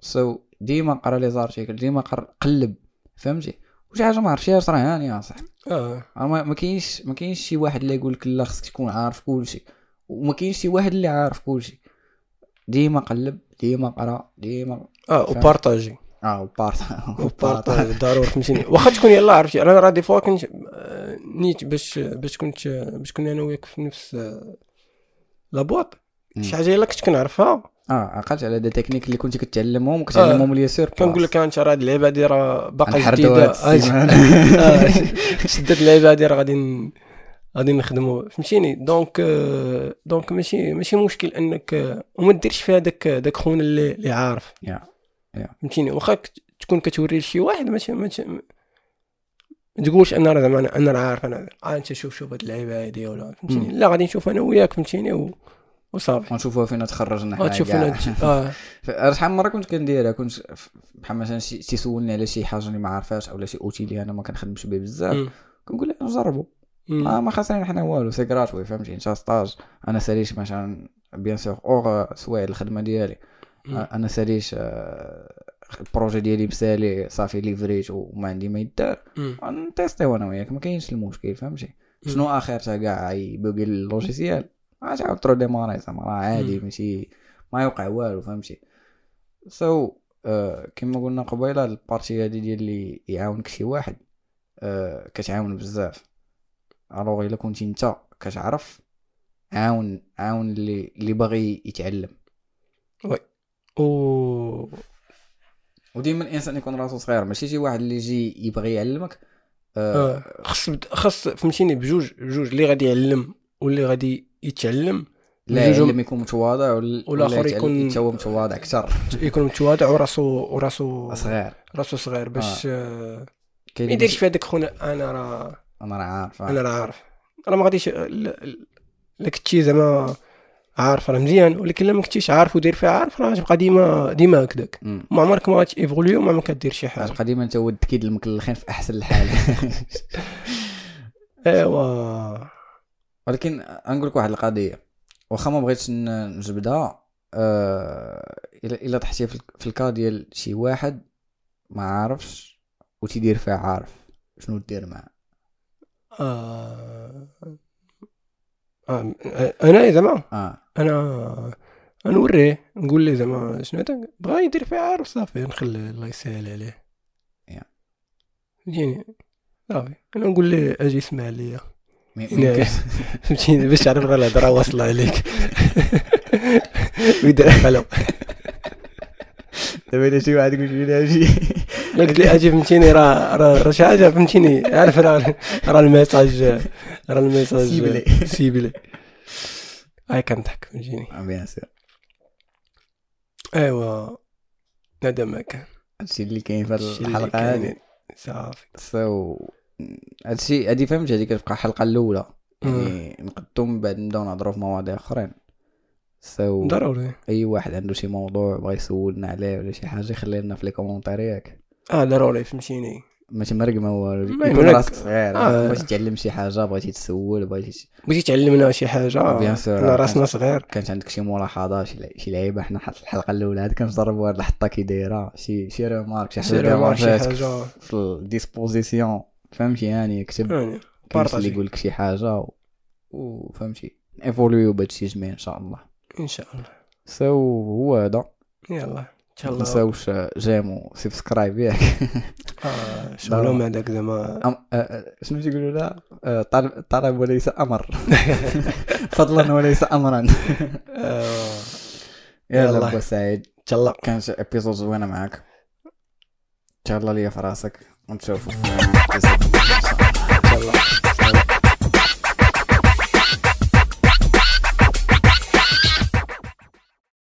so ديما قرا les articles ديما قر- قلب. فهمتي؟ وشي حاجة ما عرفتيهاش راه هانيه صاحبي. آه. راه ما ما كاينش ما كاينش شي واحد اللي يقول لك لا خصك تكون عارف كلشي. وما كاينش شي واحد اللي عارف كلشي. ديما قلب ديما قرا ديما آه. و partager. آه وبارت و partager [laughs] ضروري فهمتيني واخا تكون يلاه عرفتي أنا راه des fois كنت آه، نيت باش باش كنت باش كنا أنا وياك في نفس آه، la boîte. شي حاجة الا كنت كنعرفها. آه عقلت على des techniques اللي كنت كتعلمهم وكتعلمهم ليا سير كنقول لك أنت راه هاد اللعبة هادي راه باقا نحردو جديدة. [laughs] آه، شدت اللعبة هادي راه غادي غادي نخدموا فهمتيني؟ donc آه، donc ماشي ماشي مشكل انك آه، وما ديرش فيها داك داك خونا اللي اللي عارف. يا فهمتيني؟ واخا تكون كتوري لشي واحد ماشي ما تقولش أنا راه زعما أنا راه عارف أنا أنت شوف شوف هاد اللعيبة هادي ولا فهمتيني. لا غادي نشوف أنا وياك فهمتيني؟ و... وصافي. ونشوفوها فين تخرجنا حنا غتشوف كاع. فين [laughs] آه. شحال من مرة كنت كنديرها كنت بحال مثلا تيسولني على شي حاجة اللي ما عارفاش اولا شي outil اللي أنا ما كنخدمش به بزاف. كنقول له نجربوا آه ما خاسرين حنا والو c'est gratuit فهمتي انت stage أنا ساليت مثلا bien sûr hors سوايع الخدمة ديالي. مم. آه، أنا ساليت آه، ال projet ديالي مسالي صافي livré ت وما عندي ما يدار. ن tester و أنا وياك ما كاينش المشكل فهمتي؟ شنو اخرتها كاع ي bugger ال logiciel؟ عاد ت redémarrer زعما راه عادي. ماشي ما يوقع والو فهمتي؟ so so, uh, كما قلنا قبيلة ال partie هادي ديال اللي يعاونك شي واحد uh, كتعاون بزاف. alors إلا كنتي أنت كتعرف عاون عاون اللي اللي باغي يتعلم. و وديما الإنسان يكون راسو صغير ماشي شي واحد اللي يجي يبغي يعلمك آه، آه خص خص فهمتيني بجوج بجوج اللي غادي يعلم واللي غادي يتعلم لا يعلم يكون متواضع يتعلم- يكون- هو متواضع أكثر. يكون متواضع وراسو وراسو صغير. راسو صغير باش آه. ما يديرش في هذاك خونا أنا راه أنا راه عارف أنا راه عارف. راه ما غاديش لا- لا كنتي زعما عارف راه مزيان ولكن لما كنتيش عارف ودير فيها عارف راه غتبقى ديما ديما هكذاك. ما عمرك ما غاتيفوليو ما عمرك كدير شي حاجة. غتبقى ديما أنت هو التكيد المكلخين في أحسن الحال. [laughs] أيوا. ولكن نقول لك واحد القضية. واخا ما بغيتش نجبدها آه، إلا إلا طحتي في الكا ديال شي واحد ما عارفش وتيدير فيها عارف. شنو دير معاه؟ آه... آه... أنا زعما آه أنا نوريه نقول ليه زعما شنو بغا يدير فيها عارف صافي نخلي الله يسهل عليه. فهمتيني صافي أنا نقول ليه أجي اسمع ليا نعم. فهمتيني باش تعرف راه الهضره واصله عليك ويدير حلو دابا شي واحد يقول لي أجي لا قلت لي أجي فهمتيني راه راه شي حاجة فهمتيني عارف راه راه ال message راه ال message ciblé. ciblé. هاي كنضحك فهمتيني bien sûr ايوا هذا ما كان هادشي اللي كاين في الحلقة. هادي صافي. so هادشي هادي فهمت هادي كتبقى الحلقة الأولى. يعني نقدو من بعد نبداو نهضروا في مواضيع أخرين. so ضروري. أي واحد عنده شي موضوع بغا يسولنا عليه ولا شي حاجة يخلي لنا في les commentaires ياك آه ضروري فهمتيني ماشي مرقمة ما يكون. راسك صغير. آه. بغيتي تعلم شي حاجة بغيتي تسول بغيتي بغيتي تعلمنا شي حاجة. bien sûr. حنا راسنا صغير. كانت عندك شي ملاحظة شي شي لعيبة؟ حنا حط الحلقة الأولى هاد كنجربوا هاد الحطه كي دايرة. شي شي remarque شي حاجة. شي حاجة. في ال disposition فهمتي؟ يعني كتب يعني اللي يقول لك شي حاجة. وفهمتي ايفوليو بهادشي زمين إن شاء الله. إن شاء الله. سو هو هذا. يلا. ان شاء ما الله تنساوش جيم وسبسكرايب ياك آه شغلهم هذاك زعما شنو تيقولوا لا طلب طلب وليس أمر فضلا وليس امرا يلا. ابو سعيد ان شاء الله كانت ابيزود زوينه معاك تهلا ليا في راسك ونشوفك ان شاء الله